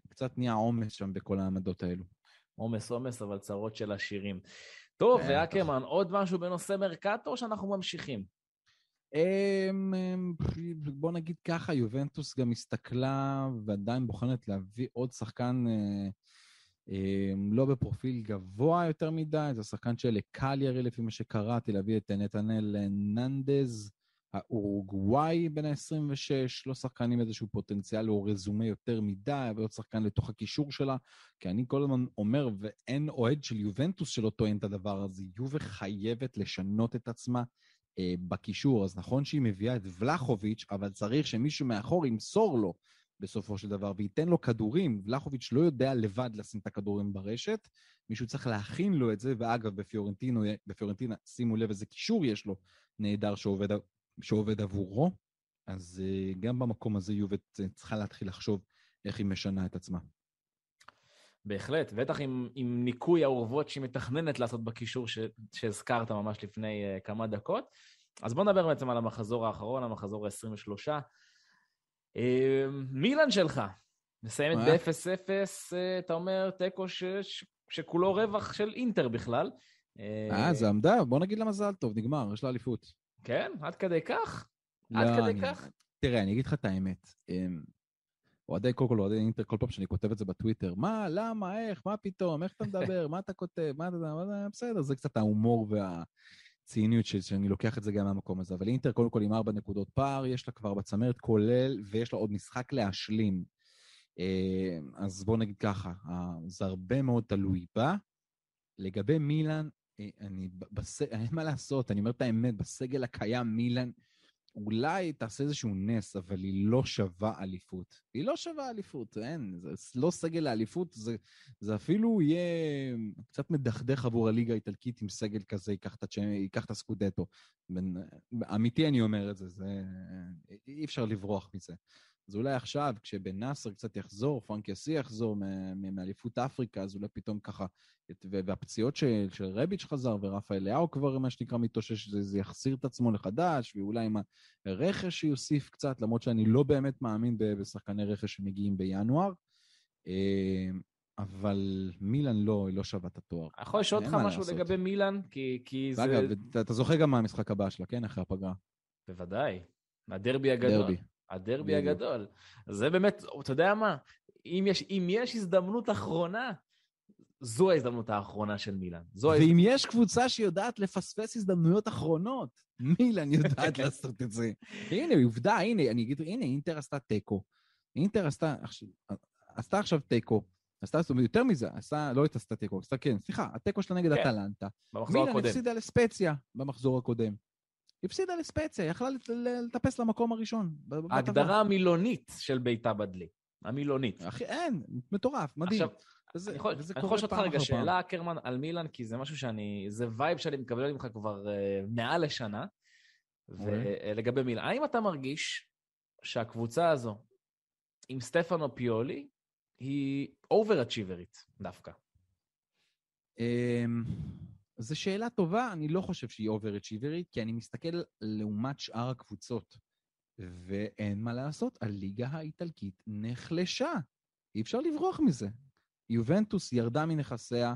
קצת נהיה עומס שם בכל העמדות האלו. עומס עומס, אבל צרות של עשירים. טוב, אה, ואקרמן, עוד משהו בנושא מרקטו או שאנחנו ממשיכים? אמ, אמ, בוא נגיד ככה, יובנטוס גם הסתכלה ועדיין בוחנת להביא עוד שחקן אה, לא בפרופיל גבוה יותר מדי, זה שחקן של קליירי לפי מה שקראתי, להביא את נתנאל ננדז, האורוגוואי בן ה-26, לא שחקן עם איזשהו פוטנציאל או רזומה יותר מדי, אבל עוד שחקן לתוך הקישור שלה, כי אני כל הזמן אומר, ואין אוהד של יובנטוס שלא טוען את הדבר הזה, יובה חייבת לשנות את עצמה. אה, בקישור, אז נכון שהיא מביאה את ולחוביץ', אבל צריך שמישהו מאחור ימסור לו בסופו של דבר וייתן לו כדורים. ולחוביץ' לא יודע לבד לשים את הכדורים ברשת, מישהו צריך להכין לו את זה, ואגב, בפיורנטינה, שימו לב איזה קישור יש לו נהדר שעובד, שעובד עבורו, אז uh, גם במקום הזה יובט צריכה להתחיל לחשוב איך היא משנה את עצמה. בהחלט, בטח עם, עם ניקוי האורוות שהיא מתכננת לעשות בקישור ש, שהזכרת ממש לפני uh, כמה דקות. אז בואו נדבר בעצם על המחזור האחרון, המחזור ה-23. Uh, מילן שלך, מסיימת ב-0-0, uh, אתה אומר תיקו ש... שכולו רווח של אינטר בכלל. אה, זה עמדה, בוא נגיד לה מזל טוב, נגמר, יש לה אליפות. כן? עד כדי כך? לא, עד כדי אני... כך? תראה, אני אגיד לך את האמת. אמ, אוהדי, קודם כל אוהדי אינטר, כל פעם שאני כותב את זה בטוויטר, מה, למה, איך, מה פתאום, איך אתה מדבר, מה אתה כותב, מה אתה, יודע, בסדר, זה קצת ההומור והציניות שאני לוקח את זה גם מהמקום הזה. אבל אינטר, קודם כל עם ארבע נקודות פער, יש לה כבר בצמרת כולל, ויש לה עוד משחק להשלים. אה, אז בואו נגיד ככה, זה הרבה מאוד תלוי בה. לגבי מילאן, אה, אני, בס... אין מה לעשות, אני אומר את האמת, בסגל הקיים מילאן אולי תעשה איזשהו נס, אבל היא לא שווה אליפות. היא לא שווה אליפות, אין, זה לא סגל לאליפות, זה, זה אפילו יהיה קצת מדכדך עבור הליגה האיטלקית אם סגל כזה ייקח את, הסקודטו. אמיתי אני אומר את זה, זה, אי אפשר לברוח מזה. אז אולי עכשיו, כשבן נאסר קצת יחזור, פרנק יסי יחזור מאליפות אפריקה, אז אולי פתאום ככה, והפציעות של, של רביץ' חזר, ורפאל לאהו כבר, מה שנקרא, מתאושש, זה, זה יחזיר את עצמו לחדש, ואולי עם הרכש שיוסיף קצת, למרות שאני לא באמת מאמין בשחקני רכש שמגיעים בינואר. אה, אבל מילאן לא, היא לא שווה את התואר. אני יכול לשאול אותך משהו לעשות. לגבי מילאן? כי, כי זה... אגב, אתה זוכר גם מה המשחק הבא שלה, כן? אחרי הפגרה. בוודאי. הדרבי הגדול. דרבי. הדרבי. הגדול. זה באמת, אתה יודע מה? אם יש, אם יש הזדמנות אחרונה, זו ההזדמנות האחרונה של מילאן. זו ואם ההזדמנות... יש קבוצה שיודעת לפספס הזדמנויות אחרונות, <laughs> מילאן יודעת לעשות את זה. הנה, עובדה, הנה, אני אגיד, הנה, אינטר עשתה תיקו. אינטר עשתה, עשתה עכשיו תיקו. עשתה, זאת אומרת, יותר מזה, עשתה, לא הייתה עשתה תיקו, עשתה, כן, סליחה, התיקו שלה נגד כן, אטלנטה. במחזור הקודם. מילאן הפסידה לספציה במחזור הקודם. הפסידה לספציה, יכלה לטפס למקום הראשון. ההגדרה המילונית של בעיטה בדלי. המילונית. אחי, אין, מטורף, מדהים. עכשיו, וזה, אני יכול לשאול אותך רגע שאלה, קרמן, על מילאן, כי זה משהו שאני, זה vibe שאני מקבל ממך כבר uh, מעל לשנה, ולגבי מילאן. האם אתה מרגיש שהקבוצה הזו, עם סטפנו פיולי, היא over-achiever ית דווקא? זו שאלה טובה, אני לא חושב שהיא אובר-אצ'יברית, כי אני מסתכל לעומת שאר הקבוצות, ואין מה לעשות, הליגה האיטלקית נחלשה. אי אפשר לברוח מזה. יובנטוס ירדה מנכסיה,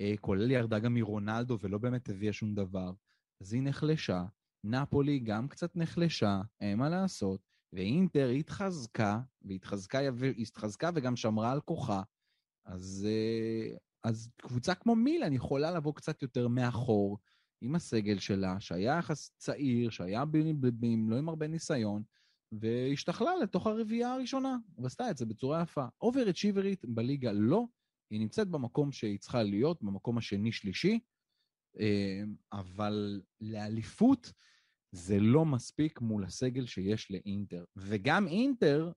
אה, כולל ירדה גם מרונלדו, ולא באמת הביאה שום דבר, אז היא נחלשה. נפולי גם קצת נחלשה, אין מה לעשות, ואינטר התחזקה, והתחזקה וגם שמרה על כוחה, אז אה, אז קבוצה כמו מילאן יכולה לבוא קצת יותר מאחור עם הסגל שלה, שהיה יחס צעיר, שהיה ב, ב, ב, לא עם הרבה ניסיון, והשתכלה לתוך הרביעייה הראשונה, ועשתה את זה בצורה יפה. אובר אצ'יברית בליגה לא, היא נמצאת במקום שהיא צריכה להיות, במקום השני-שלישי, אה, אבל לאליפות זה לא מספיק מול הסגל שיש לאינטר. וגם אינטר,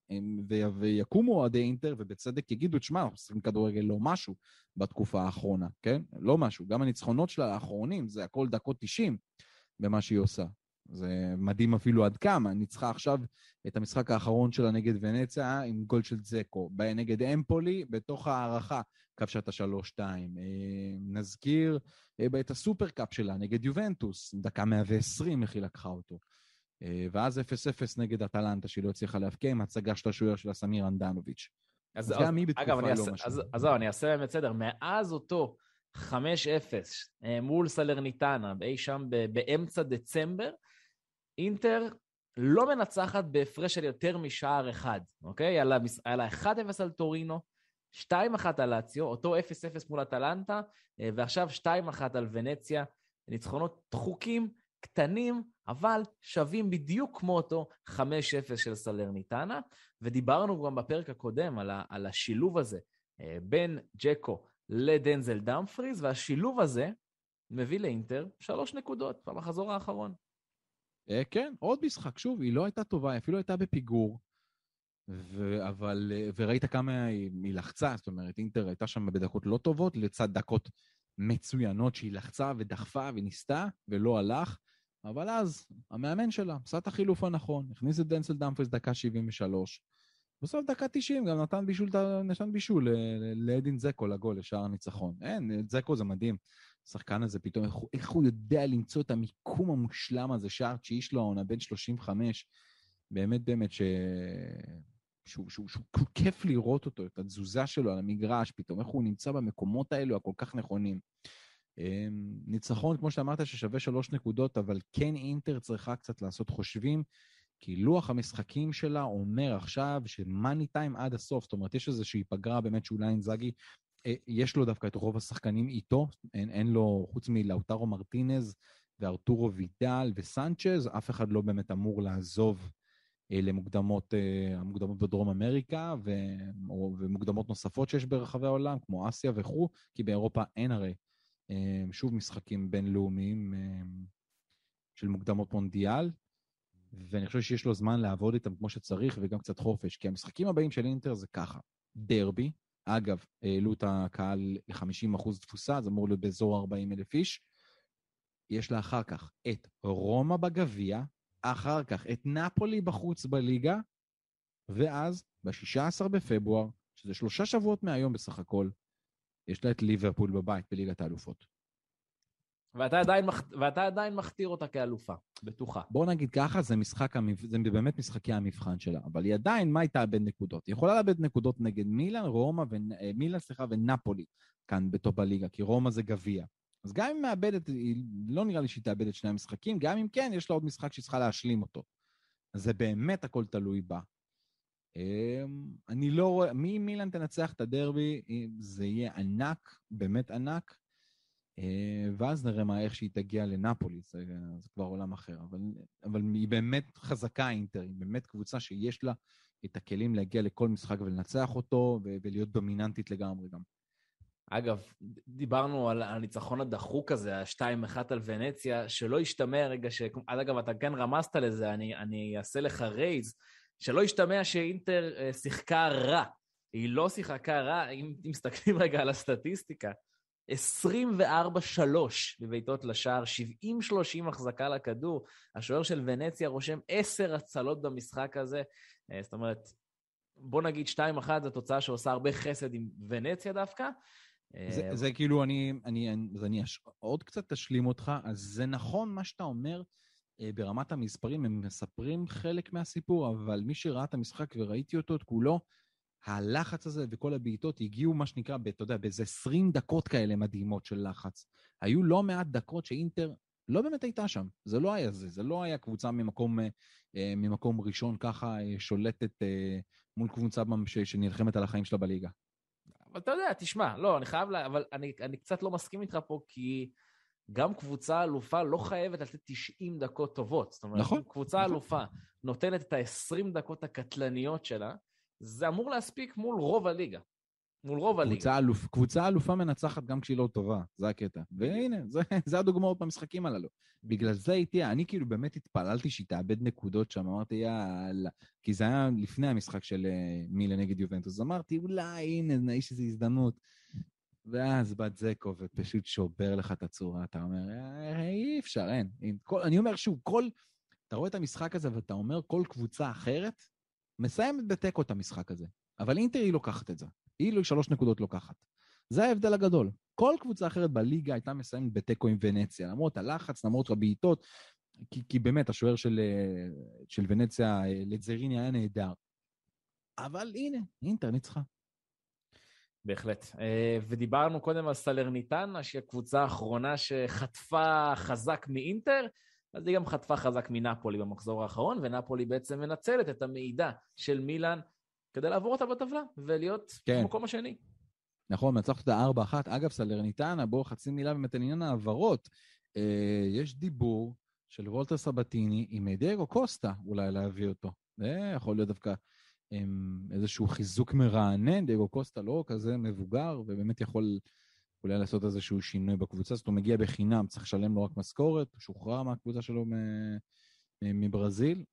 ויקומו אוהדי אינטר, ובצדק יגידו, תשמע, אנחנו משחקים כדורגל לא משהו בתקופה האחרונה, כן? לא משהו. גם הניצחונות שלה האחרונים, זה הכל דקות 90 במה שהיא עושה. זה מדהים אפילו עד כמה. ניצחה עכשיו את המשחק האחרון שלה נגד ונציה עם גול של זקו. נגד אמפולי, בתוך ההערכה, כבשה את השלוש-שתיים. אה, נזכיר אה, את הסופרקאפ שלה נגד יובנטוס, דקה 120 איך היא לקחה אותו. אה, ואז 0-0 נגד אטלנטה, שהיא לא הצליחה להבקיע עם הצגה של השוער של הסמיר אנדנוביץ'. אז גם היא בתקופה אגב, לא משהו. אז זהו, אני אעשה באמת סדר. מאז אותו 5-0 מול סלרניטנה, אי שם באמצע דצמבר, אינטר לא מנצחת בהפרש של יותר משער אחד, אוקיי? היה לה 1-0 על טורינו, 2-1 על לאציו, אותו 0-0 מול אטלנטה, אה, ועכשיו 2-1 על ונציה. ניצחונות דחוקים, קטנים, אבל שווים בדיוק כמו אותו 5-0 של סלרניטנה. ודיברנו גם בפרק הקודם על, ה- על השילוב הזה אה, בין ג'קו לדנזל דאמפריז, והשילוב הזה מביא לאינטר שלוש נקודות במחזור האחרון. אה, כן, עוד משחק. שוב, היא לא הייתה טובה, היא אפילו הייתה בפיגור. ו... אבל, אה, וראית כמה היא, היא לחצה, זאת אומרת, אינטר הייתה שם בדקות לא טובות, לצד דקות מצוינות שהיא לחצה ודחפה וניסתה, ולא הלך. אבל אז, המאמן שלה עשה את החילוף הנכון, הכניס את דנסל דמפרס דקה 73. בסוף דקה 90 גם נתן בישול, נתן בישול לאדין זקו לגול, לשער הניצחון. אין, זקו זה מדהים. השחקן הזה פתאום, איך, איך הוא יודע למצוא את המיקום המושלם הזה, שער תשיעי שלו העונה, בן 35. באמת באמת ש... שהוא, שהוא, שהוא, שהוא כיף לראות אותו, את התזוזה שלו על המגרש, פתאום איך הוא נמצא במקומות האלו הכל כך נכונים. אמ, ניצחון, כמו שאמרת, ששווה שלוש נקודות, אבל כן אינטר צריכה קצת לעשות חושבים, כי לוח המשחקים שלה אומר עכשיו שמאני טיים עד הסוף, זאת אומרת, יש איזושהי פגרה באמת שאולי אינזאגי, יש לו דווקא את רוב השחקנים איתו, אין, אין לו, חוץ מלאוטרו מרטינז וארתורו וידל וסנצ'ז, אף אחד לא באמת אמור לעזוב אה, למוקדמות, אה, המוקדמות בדרום אמריקה ו, ומוקדמות נוספות שיש ברחבי העולם, כמו אסיה וכו', כי באירופה אין הרי שוב משחקים בינלאומיים של מוקדמות מונדיאל. ואני חושב שיש לו זמן לעבוד איתם כמו שצריך וגם קצת חופש, כי המשחקים הבאים של אינטר זה ככה, דרבי, אגב, העלו את הקהל ל-50% תפוסה, זה אמור להיות באזור 40 אלף איש. יש לה אחר כך את רומא בגביע, אחר כך את נפולי בחוץ בליגה, ואז ב-16 בפברואר, שזה שלושה שבועות מהיום בסך הכל, יש לה את ליברפול בבית בליגת האלופות. ואתה עדיין, מכ... ואתה עדיין מכתיר אותה כאלופה, בטוחה. בוא נגיד ככה, זה, משחק המב... זה באמת משחקי המבחן שלה, אבל היא עדיין, מה היא תאבד נקודות? היא יכולה לאבד נקודות נגד מילאן, רומא, ו... אה, מילאן, סליחה, ונפולי, כאן בתוך הליגה, כי רומא זה גביע. אז גם אם היא מאבדת, היא... לא נראה לי שהיא תאבד את שני המשחקים, גם אם כן, יש לה עוד משחק שהיא צריכה להשלים אותו. אז זה באמת הכל תלוי בה. אמ, אני לא רואה, מי מילאן תנצח את הדרבי, זה יהיה ענק, באמת ענק. אה, ואז נראה מה, איך שהיא תגיע לנפולי, זה, זה כבר עולם אחר. אבל, אבל היא באמת חזקה, אינטר, היא באמת קבוצה שיש לה את הכלים להגיע לכל משחק ולנצח אותו, ולהיות דומיננטית לגמרי גם. אגב, דיברנו על הניצחון הדחוק הזה, ה-2-1 על ונציה, שלא ישתמע רגע ש... אגב, אתה כן רמזת לזה, אני, אני אעשה לך רייז, שלא ישתמע שאינטר אה, שיחקה רע. היא לא שיחקה רע, אם, אם מסתכלים רגע על הסטטיסטיקה, 24-3 בבעיטות לשער, 70-30 החזקה לכדור. השוער של ונציה רושם 10 הצלות במשחק הזה. אה, זאת אומרת, בוא נגיד 2-1 זו תוצאה שעושה הרבה חסד עם ונציה דווקא. זה, אה, זה כאילו, אני, אני, אני, אני עוד קצת תשלים אותך, אז זה נכון מה שאתה אומר אה, ברמת המספרים, הם מספרים חלק מהסיפור, אבל מי שראה את המשחק וראיתי אותו את כולו, הלחץ הזה וכל הבעיטות הגיעו, מה שנקרא, אתה יודע, באיזה 20 דקות כאלה מדהימות של לחץ. היו לא מעט דקות שאינטר לא באמת הייתה שם. זה לא היה זה, זה לא היה קבוצה ממקום, אה, ממקום ראשון ככה אה, שולטת אה, מול קבוצה שנלחמת על החיים שלה בליגה. אבל אתה יודע, תשמע, לא, אני חייב, לה, אבל אני, אני קצת לא מסכים איתך פה, כי גם קבוצה אלופה לא חייבת לתת 90 דקות טובות. זאת אומרת, נכון. קבוצה נכון. אלופה נותנת את ה-20 דקות הקטלניות שלה, זה אמור להספיק מול רוב הליגה. מול רוב הליגה. קבוצה, אלוף, קבוצה אלופה מנצחת גם כשהיא לא טובה, זה הקטע. והנה, זה, זה הדוגמאות במשחקים הללו. בגלל זה הייתי, אני כאילו באמת התפללתי שהיא תאבד נקודות שם, אמרתי, יאללה, כי זה היה לפני המשחק של אה, מילה נגד יובנטוס, אז אמרתי, אולי, הנה, יש איזו הזדמנות. ואז בת זקו ופשוט שובר לך את הצורה, אתה אומר, אה, אי אפשר, אין. אין. כל, אני אומר שוב, כל, אתה רואה את המשחק הזה ואתה אומר, כל קבוצה אחרת מסיימת בתיקו את המשחק הזה. אבל אינטר היא לוקחת את זה. היא שלוש נקודות לוקחת. זה ההבדל הגדול. כל קבוצה אחרת בליגה הייתה מסיימת בתיקו עם ונציה, למרות הלחץ, למרות הבעיטות, כי, כי באמת השוער של, של ונציה, לזריני, היה נהדר. אבל הנה, אינטר ניצחה. בהחלט. אה, ודיברנו קודם על סלרניטנה, שהיא הקבוצה האחרונה שחטפה חזק מאינטר, אז היא גם חטפה חזק מנפולי במחזור האחרון, ונפולי בעצם מנצלת את המעידה של מילאן כדי לעבור אותה בטבלה ולהיות כן. במקום השני. נכון, מנצחת את ה-4-1. אגב, סלרניטנה, בואו חצי מילה באמת על עניין העברות. אה, יש דיבור של וולטר סבטיני עם דייגו קוסטה, אולי להביא אותו. זה יכול להיות דווקא אה, איזשהו חיזוק מרענן, דייגו קוסטה לא כזה מבוגר, ובאמת יכול אולי לעשות איזשהו שינוי בקבוצה. זאת אומרת, הוא מגיע בחינם, צריך לשלם לו רק משכורת, הוא שוחרר מהקבוצה שלו מברזיל,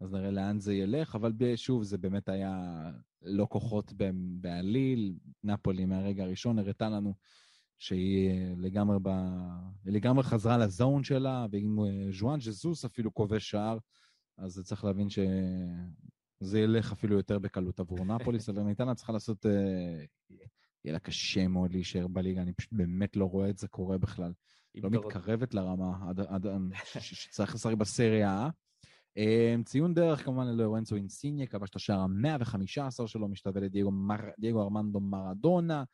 אז נראה לאן זה ילך, אבל שוב, זה באמת היה לא כוחות בעליל. נפולי מהרגע הראשון הראתה לנו שהיא לגמרי, ב... לגמרי חזרה לזון שלה, ואם ז'ואן ז'זוס אפילו כובש שער, אז צריך להבין שזה ילך אפילו יותר בקלות עבור נפולי. <laughs> סלרניטנה צריכה לעשות... יהיה לה קשה מאוד להישאר בליגה, אני פשוט באמת לא רואה את זה קורה בכלל. לא מתקרבת לרמה עד, עד, שצריך לשחק בסריה אמ, ציון דרך כמובן ללורנצו אינסיניה, כבש את השער ה-115 שלו, משתווה לדייגו. ארמנדו מרדונה,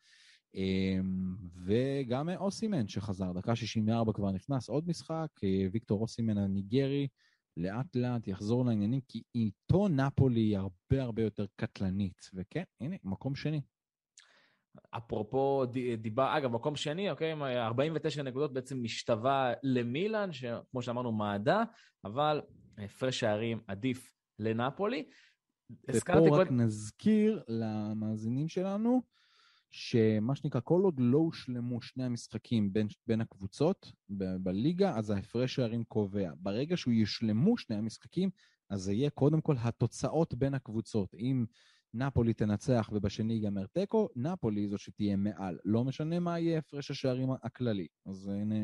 אמ, וגם אוסימן שחזר, דקה 64 כבר נכנס, עוד משחק, אה, ויקטור אוסימן הניגרי, לאט לאט יחזור לעניינים, כי איתו נפולי היא הרבה הרבה יותר קטלנית, וכן, הנה, מקום שני. אפרופו, דיבר, אגב, מקום שני, אוקיי, 49 נקודות בעצם משתווה למילאן, שכמו שאמרנו, מעדה, אבל הפרש שערים עדיף לנפולי. ופה רק. נזכיר למאזינים שלנו, שמה שנקרא, כל עוד לא הושלמו שני המשחקים בין, בין הקבוצות ב- בליגה, אז ההפרש שערים קובע. ברגע שהוא יושלמו שני המשחקים, אז זה יהיה קודם כל התוצאות בין הקבוצות. אם נפולי תנצח ובשני ייגמר תיקו, נפולי זו שתהיה מעל. לא משנה מה יהיה הפרש השערים הכללי. אז הנה,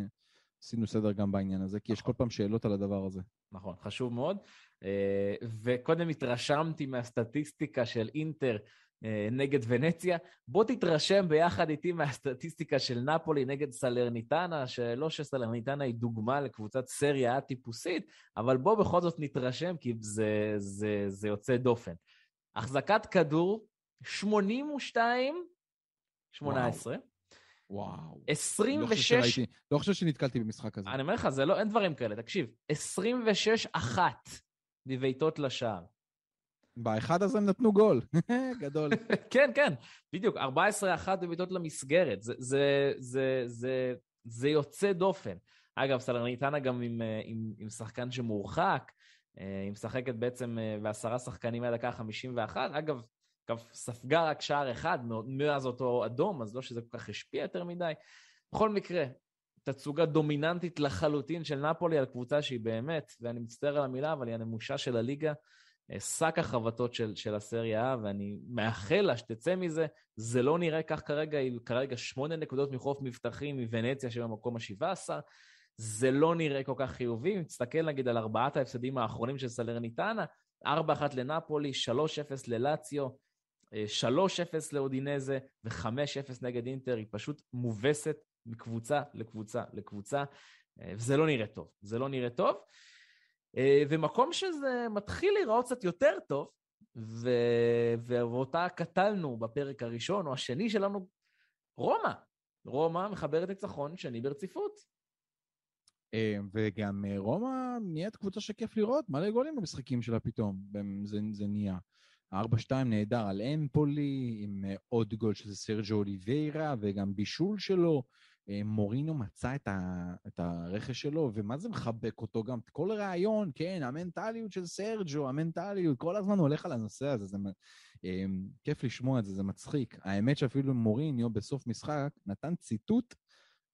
עשינו סדר גם בעניין הזה, כי יש כל פעם שאלות על הדבר הזה. נכון, חשוב מאוד. אה, וקודם התרשמתי מהסטטיסטיקה של אינטר אה, נגד ונציה. בוא תתרשם ביחד איתי מהסטטיסטיקה של נפולי נגד סלרניטנה, שלא שסלרניטנה היא דוגמה לקבוצת סריה טיפוסית, אבל בוא בכל זאת נתרשם, כי זה, זה, זה יוצא דופן. החזקת כדור, 82, 18. וואו. 26... לא חושב שראיתי, לא חושב שנתקלתי במשחק כזה. אני אומר לך, זה לא, אין דברים כאלה. תקשיב, 26-1 בבעיטות לשער. באחד הזה הם נתנו גול. <laughs> גדול. <laughs> כן, כן, בדיוק, 14-1 בבעיטות למסגרת. זה, זה, זה, זה, זה יוצא דופן. אגב, סלרניטנה גם עם, אה, עם, עם שחקן שמורחק, היא משחקת בעצם אה, בעשרה שחקנים מהדקה ה-51. אגב, אגב, ספגה רק שער אחד מאז אותו אדום, אז לא שזה כל כך השפיע יותר מדי. בכל מקרה, תצוגה דומיננטית לחלוטין של נפולי על קבוצה שהיא באמת, ואני מצטער על המילה, אבל היא הנמושה של הליגה, אה, שק החבטות של, של הסריה, ואני מאחל לה שתצא מזה. זה לא נראה כך כרגע, היא כרגע שמונה נקודות מחוף מבטחים מוונציה שבמקום ה-17. זה לא נראה כל כך חיובי. אם תסתכל נגיד על ארבעת ההפסדים האחרונים של סלרניטנה, 4-1 לנפולי, 3-0 ללציו, 3-0 לאודינזה ו-5-0 נגד אינטר, היא פשוט מובסת מקבוצה לקבוצה לקבוצה, אה, וזה לא נראה טוב. זה לא נראה טוב. אה, ומקום שזה מתחיל להיראות קצת יותר טוב, ו... ואותה קטלנו בפרק הראשון או השני שלנו, רומא. רומא מחברת ניצחון שני ברציפות. אה, וגם רומא נהיית קבוצה שכיף לראות, מלא גולים במשחקים שלה פתאום, זה, זה נהיה. 4-2 נהדר על אמפולי, עם עוד גול של סרג'ו אוליביירה, וגם בישול שלו. אה, מורינו מצא את, ה, את הרכש שלו, ומה זה מחבק אותו גם? כל רעיון, כן, המנטליות של סרג'ו, המנטליות, כל הזמן הולך על הנושא הזה, זה אה, כיף לשמוע את זה, זה מצחיק. האמת שאפילו מוריניו בסוף משחק נתן ציטוט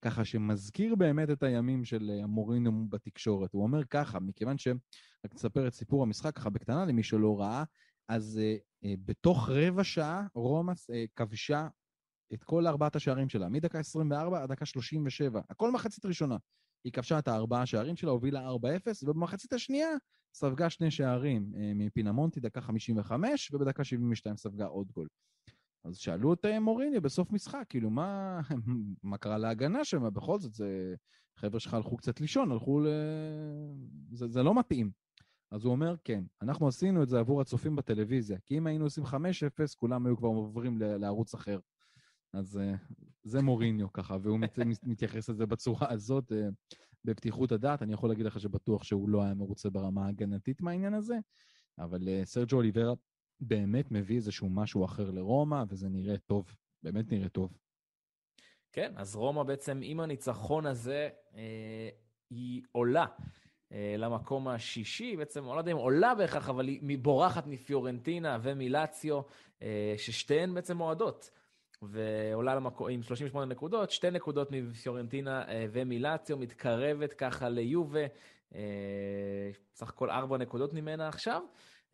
ככה שמזכיר באמת את הימים של אה, מוריניו בתקשורת. הוא אומר ככה, מכיוון ש... רק נספר את סיפור המשחק ככה בקטנה למי שלא ראה, אז uh, uh, בתוך רבע שעה רומא uh, כבשה את כל ארבעת השערים שלה, מדקה 24 עד דקה 37, הכל מחצית ראשונה. היא כבשה את הארבעה שערים שלה, הובילה 4-0, ובמחצית השנייה ספגה שני שערים מפינאמונטי, דקה 55, ובדקה 72 ספגה עוד גול. אז שאלו את אה, מוריניו בסוף משחק, כאילו, מה, <laughs> מה קרה להגנה שם? בכל זאת, זה... חבר'ה שלך הלכו קצת לישון, הלכו ל... זה, זה לא מתאים. אז הוא אומר, כן, אנחנו עשינו את זה עבור הצופים בטלוויזיה, כי אם היינו עושים 5-0, כולם היו כבר עוברים לערוץ אחר. אז uh, זה מוריניו ככה, והוא מת, <laughs> מתייחס לזה בצורה הזאת, uh, בפתיחות הדעת. אני יכול להגיד לך שבטוח שהוא לא היה מרוצה ברמה ההגנתית מהעניין הזה, אבל סרג'ו אוליברה באמת מביא איזשהו משהו אחר לרומא, וזה נראה טוב, באמת נראה טוב. כן, אז רומא בעצם עם הניצחון הזה, אה, היא עולה. למקום השישי, בעצם, אני לא יודע אם עולה בהכרח, אבל היא בורחת מפיורנטינה ומלציו, ששתיהן בעצם אוהדות. ועולה למקום עם 38 נקודות, שתי נקודות מפיורנטינה אה, ומילאציו, מתקרבת ככה ליובה, אה, סך הכל ארבע נקודות ממנה עכשיו.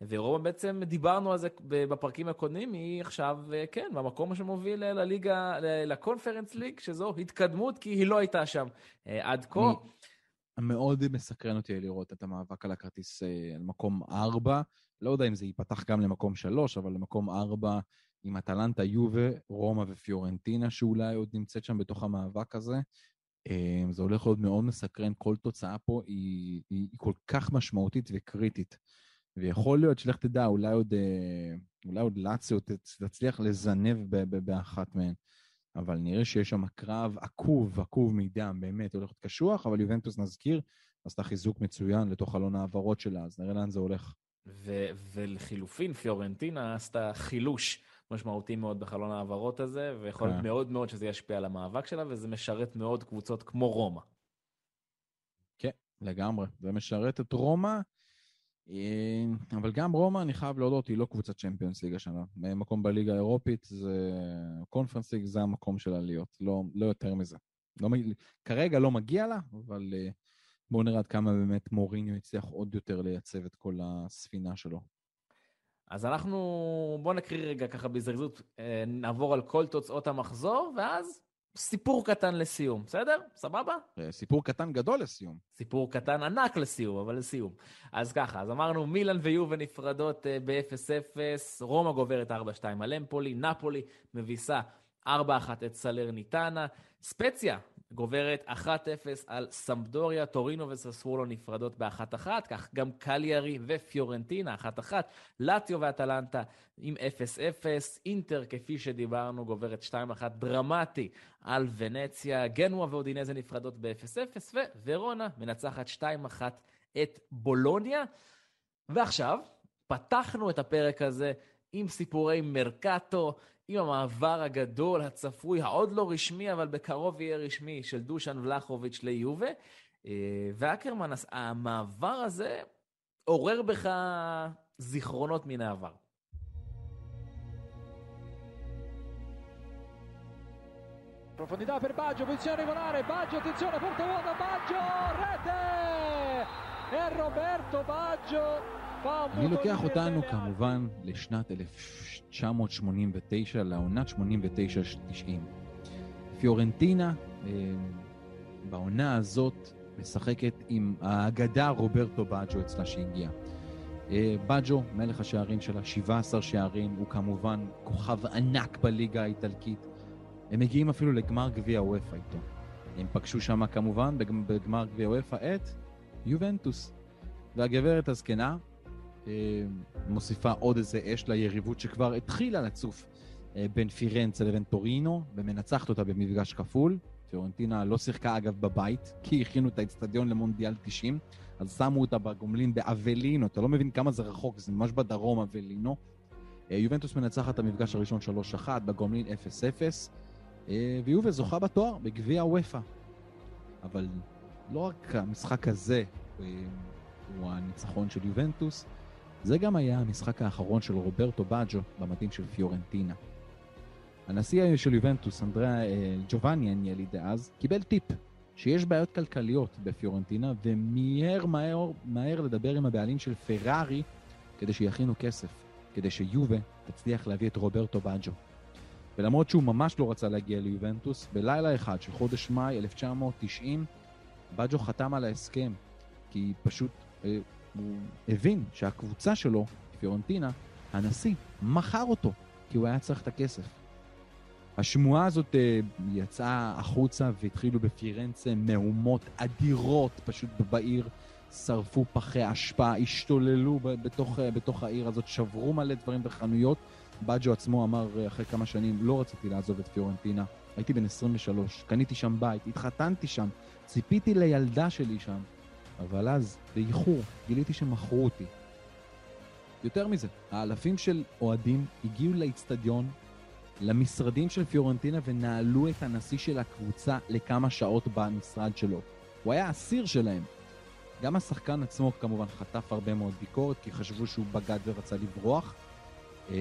ורומא בעצם, דיברנו על זה בפרקים הקודמים, היא עכשיו, אה, כן, במקום שמוביל לליגה, לקונפרנס ליג, שזו התקדמות, כי היא לא הייתה שם עד כה. מאוד מסקרן אותי לראות את המאבק על הכרטיס על מקום ארבע. לא יודע אם זה ייפתח גם למקום שלוש, אבל למקום ארבע עם אטלנטה, יובה, רומא ופיורנטינה, שאולי עוד נמצאת שם בתוך המאבק הזה. אה, זה הולך להיות מאוד מסקרן, כל תוצאה פה היא, היא, היא כל כך משמעותית וקריטית. ויכול להיות שלך תדע, אולי עוד, אה, אולי עוד לאציו תצליח לזנב באחת מהן. אבל נראה שיש שם קרב עקוב, עקוב מדם, באמת, הולך להיות קשוח, אבל יובנטוס נזכיר, עשתה חיזוק מצוין לתוך חלון העברות שלה, אז נראה לאן זה הולך. ו- ולחילופין, פיורנטינה עשתה חילוש משמעותי מאוד בחלון ההעברות הזה, ויכול להיות כן. מאוד מאוד שזה ישפיע על המאבק שלה, וזה משרת מאוד קבוצות כמו רומא. כן, לגמרי. זה משרת את רומא, אבל גם רומא, אני חייב להודות, היא לא קבוצת צ'מפיונס ליג השנה. מקום בליגה האירופית, זה... קונפרנס ליג זה המקום שלה להיות, לא, לא יותר מזה. לא, כרגע לא מגיע לה, אבל uh, בואו נראה עד כמה באמת מוריניו הצליח עוד יותר לייצב את כל הספינה שלו. אז אנחנו, בואו נקריא רגע ככה בזריזות, אה, נעבור על כל תוצאות המחזור, ואז סיפור קטן לסיום, בסדר? סבבה? אה, סיפור קטן גדול לסיום. סיפור קטן ענק לסיום, אבל לסיום. אז ככה, אז אמרנו מילאן ויובה נפרדות אה, ב-0-0, רומא גוברת 4-2 על אמפולי, נפולי מביסה 4-1 את סלרניטנה, ספציה גוברת 1-0 על סמפדוריה, טורינו וססוולו נפרדות ב-1-1, כך גם קליארי ופיורנטינה 1-1, לטיו ואטלנטה עם 0-0, אינטר כפי שדיברנו גוברת 2-1 דרמטי על ונציה, גנואה ואודינזה נפרדות ב-0-0, וורונה מנצחת 2-1 את בולוניה. ועכשיו, פתחנו את הפרק הזה עם סיפורי mercato, עם המעבר הגדול, הצפוי, העוד לא רשמי, אבל בקרוב יהיה רשמי, של דושן ולחוביץ' ליובה. אה, ואקרמן, המעבר הזה עורר בך זיכרונות מן העבר. Profondità per Baggio, posizione regolare, Baggio, attenzione, porta vuota, Baggio, rete! E Roberto Baggio אני לוקח אותנו כמובן לשנת 1989, לעונת 89-90. פיורנטינה אה, בעונה הזאת משחקת עם האגדה רוברטו באג'ו אצלה שהגיע. אה, באג'ו, מלך השערים שלה, 17 שערים, הוא כמובן כוכב ענק בליגה האיטלקית. הם מגיעים אפילו לגמר גביע וופא איתו. הם פגשו שם כמובן בגמר גביע וופא את יובנטוס. והגברת הזקנה, מוסיפה עוד איזה אש ליריבות שכבר התחילה לצוף אה, בין פירנצה לבין טורינו, ומנצחת אותה במפגש כפול. פיורנטינה לא שיחקה אגב בבית, כי הכינו את האצטדיון למונדיאל 90, אז שמו אותה בגומלין באבלינו, אתה לא מבין כמה זה רחוק, זה ממש בדרום אבלינו. אה, יובנטוס מנצחת את המפגש הראשון 3-1, בגומלין 0-0, ויובל זוכה בתואר בגביע וופא. אבל לא רק המשחק הזה הוא הניצחון של יובנטוס, זה גם היה המשחק האחרון של רוברטו באג'ו במדים של פיורנטינה. הנשיא של יובנטוס, אנדריה אה, ג'ובאני אניאלי דאז, קיבל טיפ שיש בעיות כלכליות בפיורנטינה ומיהר מהר, מהר לדבר עם הבעלים של פרארי כדי שיכינו כסף, כדי שיובה תצליח להביא את רוברטו באג'ו. ולמרות שהוא ממש לא רצה להגיע ליובנטוס, בלילה אחד של חודש מאי 1990, באג'ו חתם על ההסכם, כי פשוט אה, הוא הבין שהקבוצה שלו, פיורנטינה, הנשיא, מכר אותו, כי הוא היה צריך את הכסף. השמועה הזאת uh, יצאה החוצה והתחילו בפירנצה מהומות אדירות פשוט בעיר, שרפו פחי אשפה, השתוללו בתוך, uh, בתוך העיר הזאת, שברו מלא דברים בחנויות. בג'ו עצמו אמר uh, אחרי כמה שנים, לא רציתי לעזוב את פיורנטינה, הייתי בן 23, קניתי שם בית, התחתנתי שם, ציפיתי לילדה שלי שם. אבל אז, באיחור, גיליתי שמכרו אותי. יותר מזה, האלפים של אוהדים הגיעו לאיצטדיון, למשרדים של פיורנטינה ונעלו את הנשיא של הקבוצה לכמה שעות במשרד שלו. הוא היה אסיר שלהם. גם השחקן עצמו כמובן חטף הרבה מאוד ביקורת, כי חשבו שהוא בגד ורצה לברוח. אמ,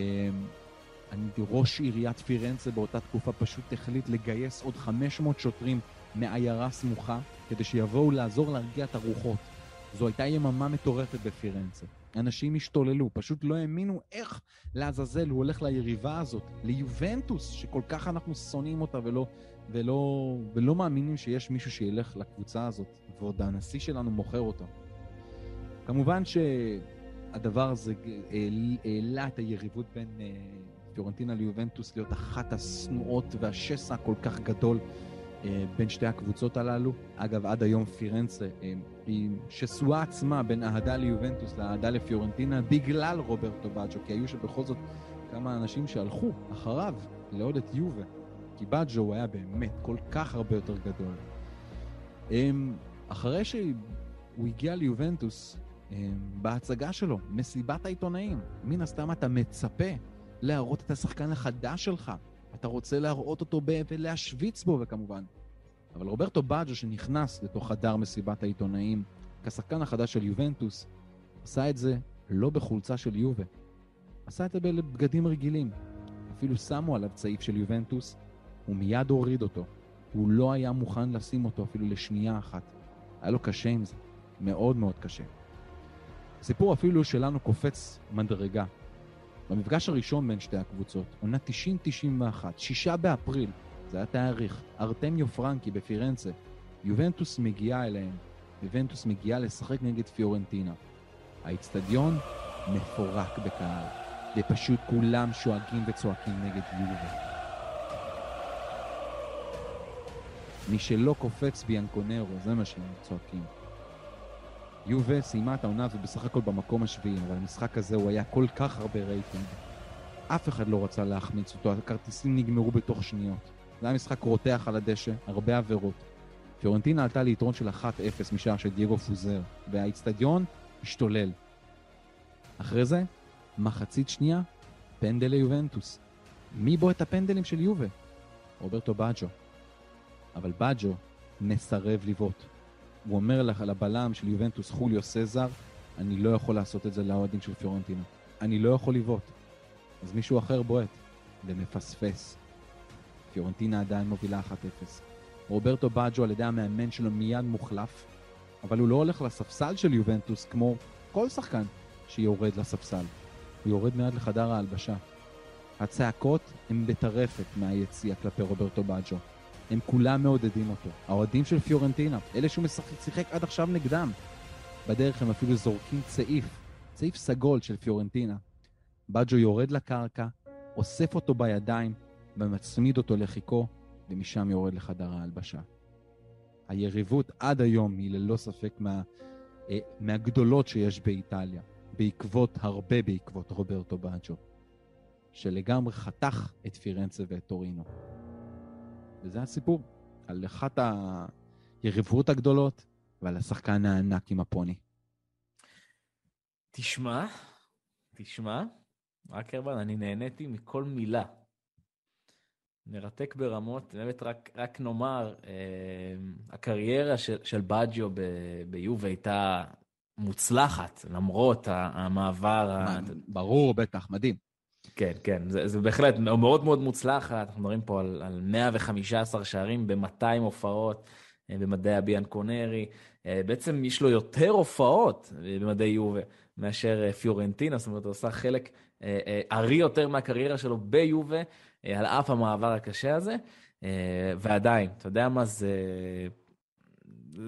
אני, ראש עיריית פירנצה באותה תקופה פשוט החליט לגייס עוד 500 שוטרים מעיירה סמוכה, כדי שיבואו לעזור להרגיע את הרוחות. זו הייתה יממה מטורפת בפירנצה. אנשים השתוללו, פשוט לא האמינו איך לעזאזל הוא הולך ליריבה הזאת, ליובנטוס, שכל כך אנחנו שונאים אותה ולא, ולא, ולא מאמינים שיש מישהו שילך לקבוצה הזאת, ועוד הנשיא שלנו מוכר אותה. כמובן שהדבר הזה העלה את היריבות בין אה, פיורנטינה ליובנטוס להיות אחת השנואות והשסע הכל כך גדול בין שתי הקבוצות הללו. אגב, עד היום פירנצה אה, היא שסועה עצמה בין אהדה ליובנטוס לאהדה לפיורנטינה בגלל רוברטו באג'ו, כי היו שבכל זאת כמה אנשים שהלכו אחריו לעוד את יובה, כי באג'ו הוא היה באמת כל כך הרבה יותר גדול. אה, אחרי שהוא הגיע ליובנטוס, בהצגה שלו, מסיבת העיתונאים, מן הסתם אתה מצפה להראות את השחקן החדש שלך, אתה רוצה להראות אותו ולהשוויץ בו, וכמובן. אבל רוברטו באג'ו שנכנס לתוך חדר מסיבת העיתונאים כשחקן החדש של יובנטוס, עשה את זה לא בחולצה של יובה, עשה את זה בבגדים רגילים. אפילו שמו עליו צעיף של יובנטוס, הוא מיד הוריד אותו. הוא לא היה מוכן לשים אותו אפילו לשנייה אחת. היה לו קשה עם זה, מאוד מאוד קשה. הסיפור אפילו שלנו קופץ מדרגה. במפגש הראשון בין שתי הקבוצות, עונה 90-91, שישה באפריל, זה היה תאריך, ארתמיו פרנקי בפירנצה, יובנטוס מגיעה אליהם, יובנטוס מגיעה לשחק נגד פיורנטינה. האיצטדיון מפורק בקהל, ופשוט כולם שואגים וצועקים נגד יובה. מי שלא קופץ ביאנקונרו, זה מה שהם צועקים. יובה סיימה את העונה הזו בסך הכל במקום השביעי, אבל המשחק הזה הוא היה כל כך הרבה רייטינג. אף אחד לא רצה להחמיץ אותו, הכרטיסים נגמרו בתוך שניות. זה היה משחק רותח על הדשא, הרבה עבירות. פיורנטינה עלתה ליתרון של 1-0 משער של דייגו פוזר, והאיצטדיון השתולל. אחרי זה, מחצית שנייה, פנדל ליובנטוס. מי בועט את הפנדלים של יובה? רוברטו באג'ו. אבל באג'ו מסרב לבעוט. הוא אומר לך לבלם של יובנטוס חוליו סזר, אני לא יכול לעשות את זה לאוהדים של פיורנטינה. אני לא יכול לבעוט. אז מישהו אחר בועט, ומפספס. פיורנטינה עדיין מובילה 1-0. רוברטו באג'ו על ידי המאמן שלו מיד מוחלף, אבל הוא לא הולך לספסל של יובנטוס כמו כל שחקן שיורד לספסל. הוא יורד מיד לחדר ההלבשה. הצעקות הן בטרפת מהיציאה כלפי רוברטו באג'ו. הם כולם מעודדים אותו. האוהדים של פיורנטינה, אלה שהוא משחק, שיחק עד עכשיו נגדם. בדרך הם אפילו זורקים צעיף, צעיף סגול של פיורנטינה. באג'ו יורד לקרקע, אוסף אותו בידיים ומצמיד אותו לחיכו, ומשם יורד לחדר ההלבשה. היריבות עד היום היא ללא ספק מה, אה, מהגדולות שיש באיטליה, בעקבות, הרבה בעקבות רוברטו באג'ו, שלגמרי חתך את פירנצה ואת טורינו. וזה הסיפור, על אחת היריבות הגדולות ועל השחקן הענק עם הפוני. תשמע, תשמע, רק אני נהניתי מכל מילה. מרתק ברמות, באמת רק, רק נאמר, אה, הקריירה של, של באג'יו ביובה הייתה מוצלחת, למרות המעבר... ברור, בטח, מדהים. כן, כן, זה, זה בהחלט מאוד מאוד מוצלח, אנחנו מדברים פה על, על 115 שערים ב-200 הופעות אה, במדעי הביאן קונרי, אה, בעצם יש לו יותר הופעות במדעי יובה מאשר פיורנטינה, זאת אומרת, הוא עושה חלק ארי יותר מהקריירה שלו ביובה, על אף המעבר הקשה הזה, ועדיין, אתה יודע מה, זה,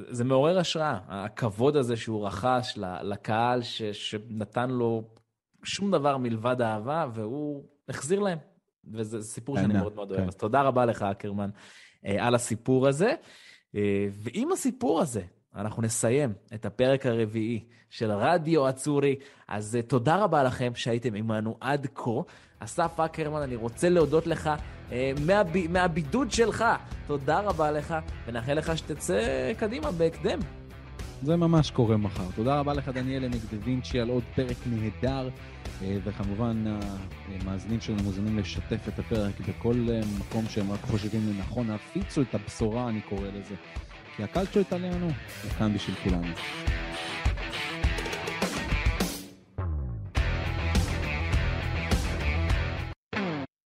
זה מעורר השראה, הכבוד הזה שהוא רכש לקהל ש, שנתן לו שום דבר מלבד אהבה, והוא החזיר להם. וזה סיפור שאני מאוד מאוד אוהב. כן. אז תודה רבה לך, אקרמן, על הסיפור הזה. ועם הסיפור הזה, אנחנו נסיים את הפרק הרביעי של רדיו אצורי. אז תודה רבה לכם שהייתם עמנו עד כה. אסף אקרמן, אני רוצה להודות לך אה, מהב... מהבידוד שלך. תודה רבה לך, ונאחל לך שתצא קדימה בהקדם. זה ממש קורה מחר. תודה רבה לך, דניאל עמק דה וינצ'י, על עוד פרק נהדר, אה, וכמובן, המאזינים שלנו מוזמנים לשתף את הפרק בכל אה, מקום שהם רק חושבים לנכון. הפיצו את הבשורה, אני קורא לזה. כי הקלצ'ו איטליאנו הוא כאן בשביל כולנו.